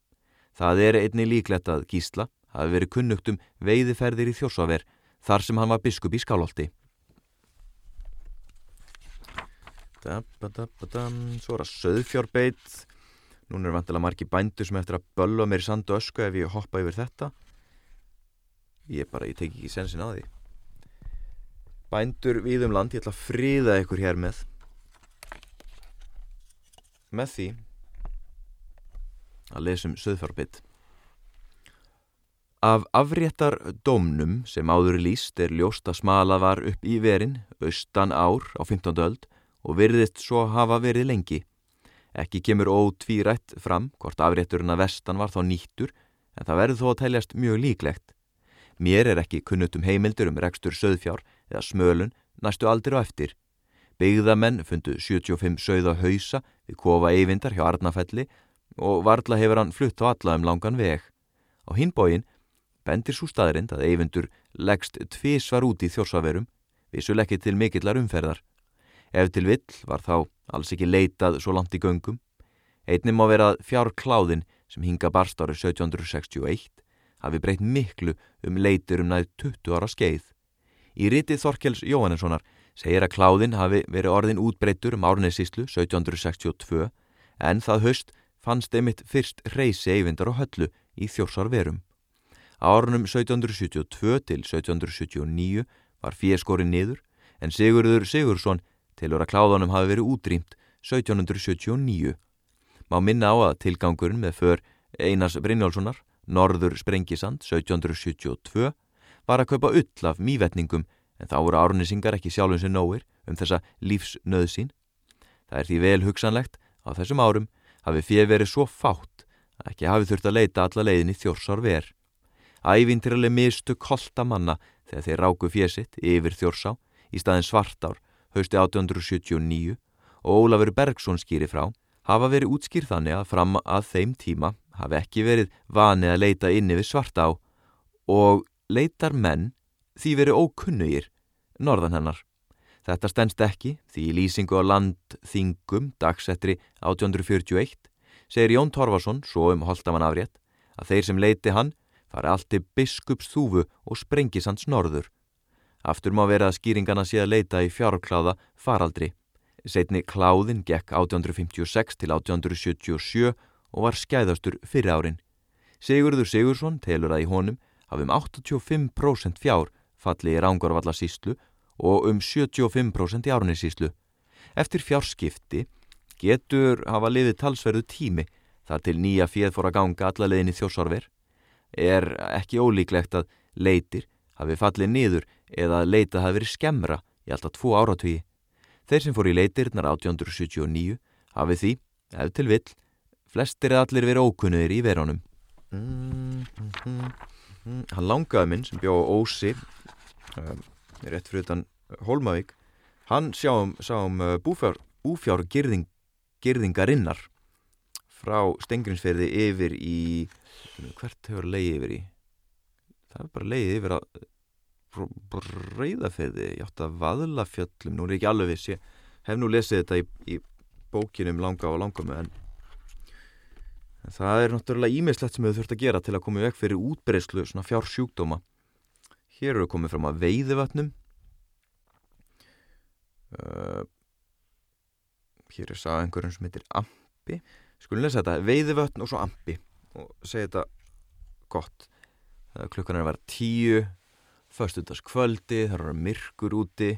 Það er einni líklegt að Gísla hafi verið kunnugt um veiðiferðir í þjórsarver þar sem hann var biskup í Skálholti. Svo er það söðfjárbeitt. Nún er vantilega margi bændur sem eftir að bölva mér í sandu ösku ef ég hoppa yfir þetta. Ég bara, ég tek ekki sensin á því. Bændur við um land, ég ætla að fríða ykkur hér með. Með því að lesum söðfjárbeitt. Af afréttar dómnum sem áður líst er ljóst að smala var upp í verin, austan ár á 15. öld og virðist svo hafa verið lengi. Ekki kemur ótvírætt fram hvort afrétturinn að vestan var þá nýttur en það verður þó að teljast mjög líklegt. Mér er ekki kunnutum heimildur um rekstur söðfjár eða smölun næstu aldir og eftir. Byggðamenn fundu 75 sögða hausa við kofa eyvindar hjá Arnafelli og varla hefur hann flutt á alla um langan veg. Á hinbóin bendir svo staðrind að eyvindur leggst tvísvar út í þjórsaverum, vissuleikki til mikillar umferðar. Ef til vill var þá alls ekki leitað svo langt í göngum. Einnig má vera að fjár kláðin sem hinga barst árið 1761 hafi breytt miklu um leitur um næð 20 ára skeið. Í ritið Þorkels Jóhannessonar segir að kláðin hafi verið orðin útbreytur um árneðsíslu 1762 en það höst fannst einmitt fyrst reysi eyvindar og höllu í þjórsarverum. Árunum 1772 til 1779 var fjerskorinn niður en Sigurður Sigursson tilur að kláðunum hafi verið útrýmt 1779. Má minna á að tilgangurinn með för Einars Brynjálssonar, Norður Sprengisand 1772, var að kaupa ull af mývetningum en þá voru árnisingar ekki sjálfum sér nóir um þessa lífsnöðsín. Það er því vel hugsanlegt á þessum árum hafi fyrir verið svo fátt að ekki hafi þurft að leita alla leiðin í þjórsár ver. Ævintirlega mistu kolta manna þegar þeir ráku fésitt yfir þjórsá í staðin svartár hausti 1879 og Ólafur Bergson skýri frá hafa verið útskýr þannig að fram að þeim tíma hafi ekki verið vanið að leita inn yfir svartá og leitar menn því verið ókunnugir norðan hennar. Þetta stendst ekki því í lýsingu á landþingum dagsettri 1841 segir Jón Torfarsson svo um Holtamann afrétt að þeir sem leiti hann fari allt til biskups þúfu og sprengis hans norður. Aftur má vera að skýringana sé að leita í fjárkláða faraldri. Setni kláðin gekk 1856 til 1877 og var skæðastur fyrir árin. Sigurður Sigursson telur að í honum hafum 85% fjár falli í Rángarvalla síslu og um 75% í árnisíslu. Eftir fjárskipti getur hafa liðið talsverðu tími þar til nýja fjöð fór að ganga alla leðin í þjósarver. Er ekki ólíklegt að leitir hafi fallið niður eða að leita hafi verið skemmra í alltaf tvo áratvíi. Þeir sem fór í leitirnar 1879 hafi því, ef til vill, flestir eða allir verið ókunnuðir í verónum. Mm, mm, mm. Hann langaði minn sem bjóð á Ósi um, rétt fyrir utan Holmavík hann sjáum, sáum uh, búfjár, búfjár girðing, girðingarinnar frá Stengrinsferði yfir í hvert hefur leiði yfir í það er bara leiði yfir að breyðaferði ég átti að vaðla fjöllum nú er ég ekki alveg viss ég hef nú lesið þetta í, í bókinum langa og langamu en það er náttúrulega ímislegt sem við þurfum að gera til að koma í vekk fyrir útbreyslu svona fjársjúkdóma. Hér eru við komið fram að veiðivatnum. Uh, hér er sagð einhverjum sem heitir Ampi. Skulum lesa þetta, veiðivatn og svo Ampi. Og segja þetta gott. Klukkan er að vera tíu. Förstundas kvöldi, það eru myrkur úti.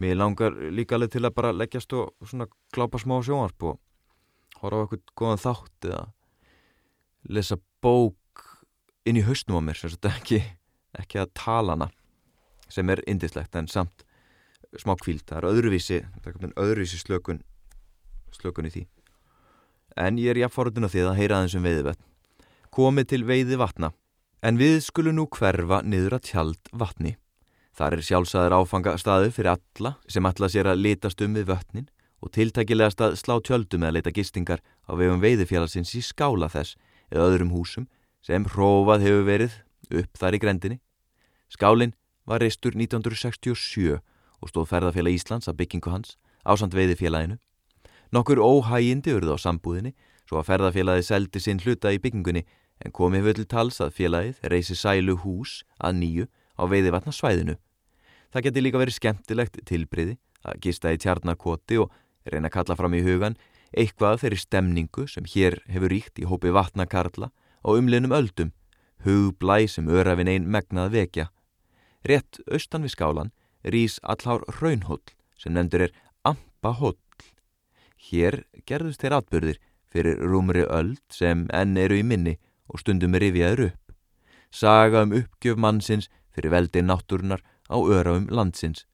Mér langar líka alveg til að bara leggjast og svona klápa smá sjónvarp og horfa á eitthvað góðan þátt eða lesa bók inn í hausnum á mér ekki, ekki að tala hana sem er indislegt en samt smá kvíld, það er öðruvísi það er öðruvísi slökun slökun í því. En ég er jafnforðun á því að heyra aðeins um veiðivett komið til veiði vatna En við skulum nú hverfa niður að tjald vatni. Þar er sjálfsæðar áfangastaðu fyrir alla sem alla sér að litast um við vötnin og tiltækilegast að slá tjöldum eða leita gistingar á vegum veiðifélagsins í skála þess eða öðrum húsum sem hrófað hefur verið upp þar í grendinni. Skálinn var reistur 1967 og stóð ferðarfélag Íslands að byggingu hans ásand veiðifélaginu. Nokkur óhægindi urðu á sambúðinni svo að ferðarfélagi seldi sinn hluta í byggingunni en komið hefur til tals að félagið reysi sælu hús að nýju á veiðivatnarsvæðinu. Það geti líka verið skemmtilegt tilbriði að gista í tjarnarkoti og reyna að kalla fram í hugan eitthvað þeirri stemningu sem hér hefur ríkt í hópi vatnakarla og umlinum öldum, hugblæ sem örafin einn megnað vekja. Rétt austan við skálan rýs allhár raunhóll sem nefndur er Ampahóll. Hér gerðust þeir atbyrðir fyrir rúmri öld sem enn eru í minni og stundum rifjaður upp. Saga um uppgjöf mannsins fyrir veldi náttúrunar á öraum landsins,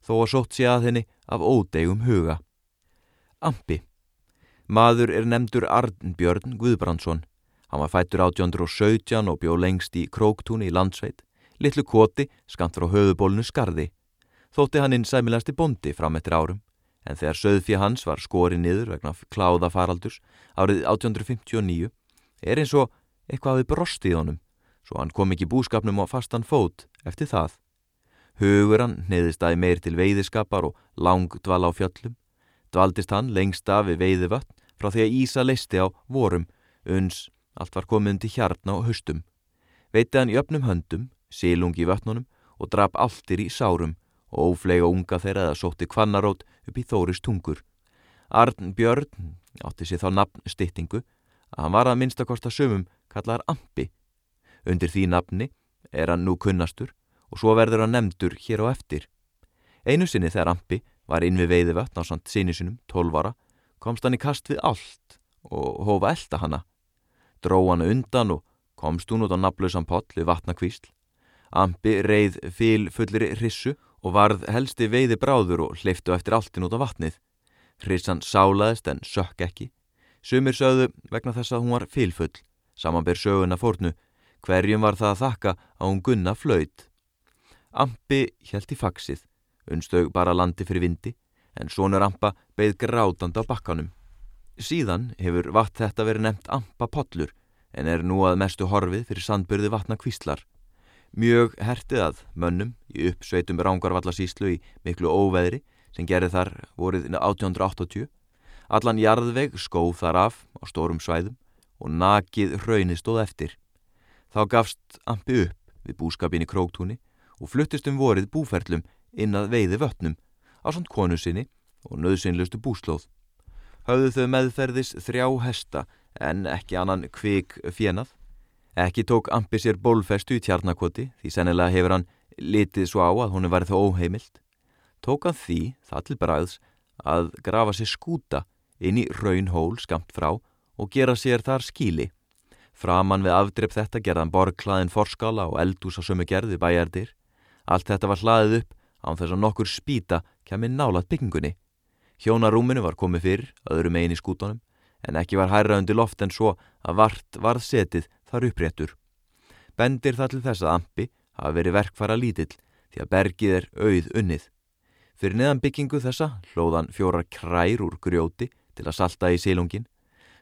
þó að sótt sé að henni af ódegum huga. Ampi Maður er nefndur Arnbjörn Guðbrandsson. Hann var fættur 1817 og bjó lengst í Króktúni í landsveit, litlu koti skamt frá höfubólnu skarði. Þótti hann inn sæmilasti bondi fram eftir árum, en þegar söðfið hans var skorið niður vegna kláðafaraldurs árið 1859, er eins og eitthvað við brost í honum, svo hann kom ekki búskapnum á fastan fót eftir það. Hugur hann neðist aði meir til veiðiskapar og lang dval á fjöllum. Dvaldist hann lengst af við veiðivötn frá því að Ísa leisti á vorum, uns allt var komið til hjartna og höstum. Veiti hann í öfnum höndum, sílungi í vötnunum og drap alltir í sárum og óflega unga þeirra eða sótti kvannarót upp í Þóris tungur. Arn Björn átti sér þá nafn styttingu að hann var að minnstakosta sömum kallar Ampi. Undir því nafni er hann nú kunnastur og svo verður hann nefndur hér á eftir. Einu sinni þegar Ampi var inn við veiði vötn á samt síni sinum, 12 ára, komst hann í kast við allt og hófa elda hana. Dró hann undan og komst hún út á naflausan poll við vatnakvísl. Ampi reið fíl fullir rissu og varð helsti veiði bráður og hliftu eftir alltin út á vatnið. Hrissan sálaðist en sökk ekki. Sumir sögðu vegna þess að hún var fílfull, samanber söguna fórnu, hverjum var það að þakka að hún gunna flöyt. Ampi hjælt í faksið, unstau bara landi fyrir vindi, en svonur Ampa beigð grátand á bakkanum. Síðan hefur vatn þetta verið nefnt Ampa pollur, en er nú að mestu horfið fyrir sandbyrði vatna kvíslar. Mjög hertið að mönnum í uppsveitum rángarvallasíslu í miklu óveðri sem gerði þar vorið 1880. Allan jarðveg skóð þar af á stórum svæðum og nakið hraunið stóð eftir. Þá gafst ampi upp við búskapin í króktúni og fluttist um vorið búferlum inn að veiði vötnum á samt konu sinni og nöðsynlustu búslóð. Hauðu þau meðferðis þrjá hesta en ekki annan kvik fjenað. Ekki tók ampi sér bólfestu í tjarnakoti því sennilega hefur hann litið svo á að hún er værið þó óheimilt tók hann því, það til bræðs, að grafa sér skúta inn í raunhól skamt frá og gera sér þar skíli. Framan við afdrepp þetta gerðan borgklaðin forskala og eldús á sömu gerði bæjardir. Allt þetta var hlaðið upp án þess að nokkur spýta kemur nálat byggingunni. Hjónarúminu var komið fyrr, öðru megin í skútonum, en ekki var hærra undir loft en svo að vart varð setið þar uppréttur. Bendir það til þess að ampi hafi verið verkfara lítill því að bergið er auð unnið. Fyrir neðan byggingu þessa hlóðan fjórar krær úr grjóti til að salta í sílungin.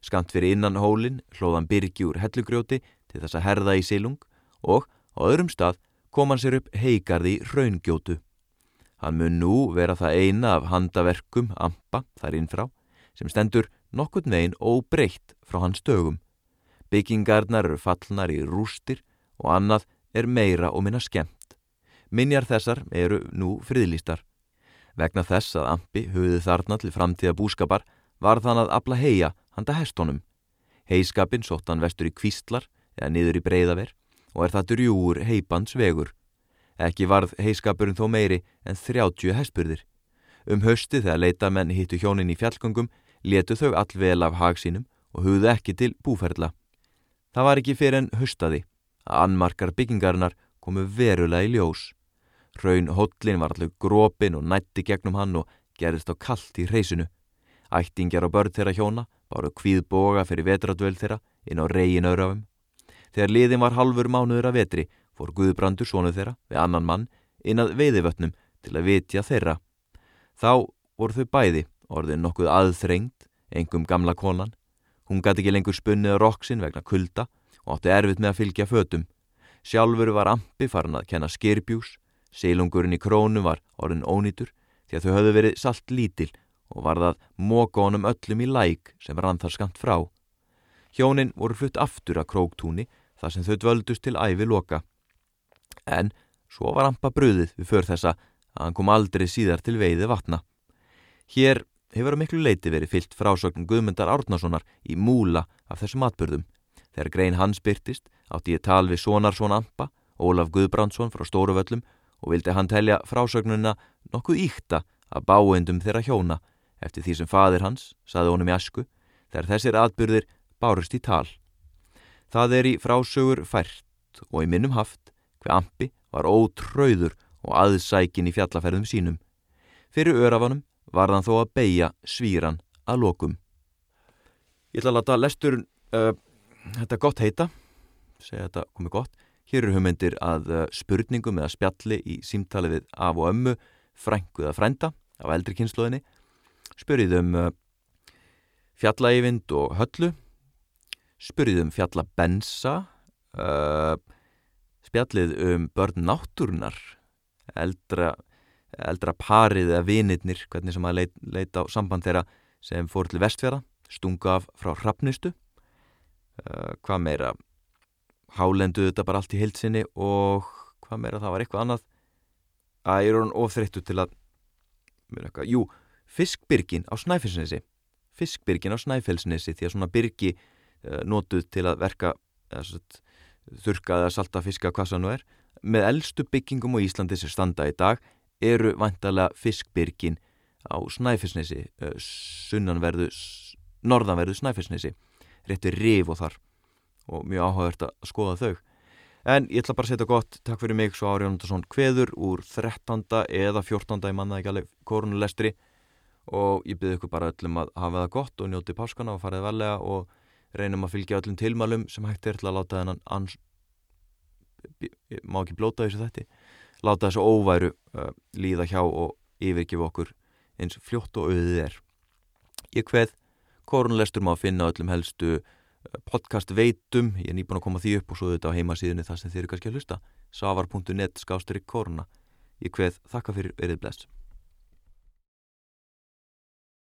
Skamt fyrir innan hólinn hlóðan byrgi úr hellugrjóti til þess að herða í sílung og á öðrum stað kom hann sér upp heigarði raungjótu. Hann mun nú vera það eina af handaverkum ampa þar innfrá sem stendur nokkurt megin óbreytt frá hans dögum. Byggingarnar eru fallnar í rústir og annað er meira og minna skemmt. Minjar þessar eru nú friðlýstar. Vegna þess að Ampi höfðu þarna til framtíða búskapar var þann að abla heia handa hestónum. Heiskapin sótt hann vestur í kvíslar eða niður í breyðaver og er það drjúur heipans vegur. Ekki varð heiskapurinn þó meiri en 30 hespurðir. Um hösti þegar leita menn hittu hjónin í fjallgöngum letu þau allvel af hagsínum og hugðu ekki til búferðla. Það var ekki fyrir en höstaði að annmarkar byggingarinnar komu verulega í ljós. Raun hotlin var allir grópin og nætti gegnum hann og gerðist á kallt í reysinu. Ættingjar og börn þeirra hjóna báru kvíð boga fyrir vetradvöld þeirra inn á reygin öðrafum. Þegar liðin var halfur mánuður að vetri fór Guðbrandur sónuð þeirra við annan mann inn að veiðivötnum til að vitja þeirra. Þá voru þau bæði orðin nokkuð aðþrengt, engum gamla konan. Hún gæti ekki lengur spunnið á roksinn vegna kulda og átti erfitt með að fylgja fötum. Sjálfur var Ampi farin að kenna skirbjús Sílungurinn í krónu var orðin ónýtur því að þau höfðu verið salt lítil og var það móka honum öllum í læk sem rann þar skamt frá. Hjónin voru flutt aftur að króktúni þar sem þau dvöldust til æfi loka. En svo var ampa bröðið við för þessa að hann kom aldrei síðar til veiði vatna. Hér hefur að miklu leiti verið fyllt frásögn Guðmundar Árnasonar í múla af þessum atbyrðum. Þegar grein hans byrtist átti ég tal við Sonarsson Ampa, Ólaf Guðbrandsson frá Stóruvöllum og vildi hann telja frásögnuna nokkuð íkta að báendum þeirra hjóna eftir því sem fadir hans, saði honum í asku, þegar þessir atbyrðir bárust í tal. Það er í frásögur fært og í minnum haft hver ampi var ótröður og aðsækin í fjallaferðum sínum. Fyrir örafanum var þann þó að beigja svíran að lokum. Ég ætla að lata lestur uh, þetta gott heita, segja þetta komið gott, Hér eru hugmyndir að eh, spurningum eða spjalli í símtali við af og ömmu, frængu eða frænda á eldri kynsluðinni. Spurðið um eh, fjallaeyvind og höllu. Spurðið um fjallabensa. Uh, spjallið um börn náttúrunar. Eldra, eldra parið eða vinirnir, hvernig sem að leit, leita á samband þeirra sem fór til vestfjara. Stunga af frá hrappnistu. Uh, hvað meira? hálendu þetta bara allt í heilsinni og hvað meira það var eitthvað annað að ég er orðin ofþreyttu til að eitthvað, jú, fiskbyrgin á Snæfellsnesi fiskbyrgin á Snæfellsnesi því að svona byrgi uh, notuð til að verka eða, þurka eða salta fiska hvað það nú er með eldstu byggingum á Íslandi sem standa í dag eru vantalega fiskbyrgin á Snæfellsnesi, sunnanverðu, norðanverðu Snæfellsnesi, rétti rif og þar og mjög áhugavert að skoða þau. En ég ætla bara að setja gott, takk fyrir mig, svo Ári Jónandarsson Kveður úr 13. eða 14. ég manna ekki alveg korunulestri og ég byrði ykkur bara öllum að hafa það gott og njóti páskana og farið velega og reynum að fylgja öllum tilmælum sem hægt er til að láta þennan ans... má ekki blóta þessu þetta láta þessu óværu uh, líða hjá og yfirgefa okkur eins fljótt og auðið er. Ég hveð, korunlestur má finna öllum helstu uh, podcast veitum, ég er nýbúin að koma því upp og svo þetta á heimasíðunni það sem þið eru kannski að hlusta, savar.net skástrík koruna. Ég hveð, þakka fyrir verið bless.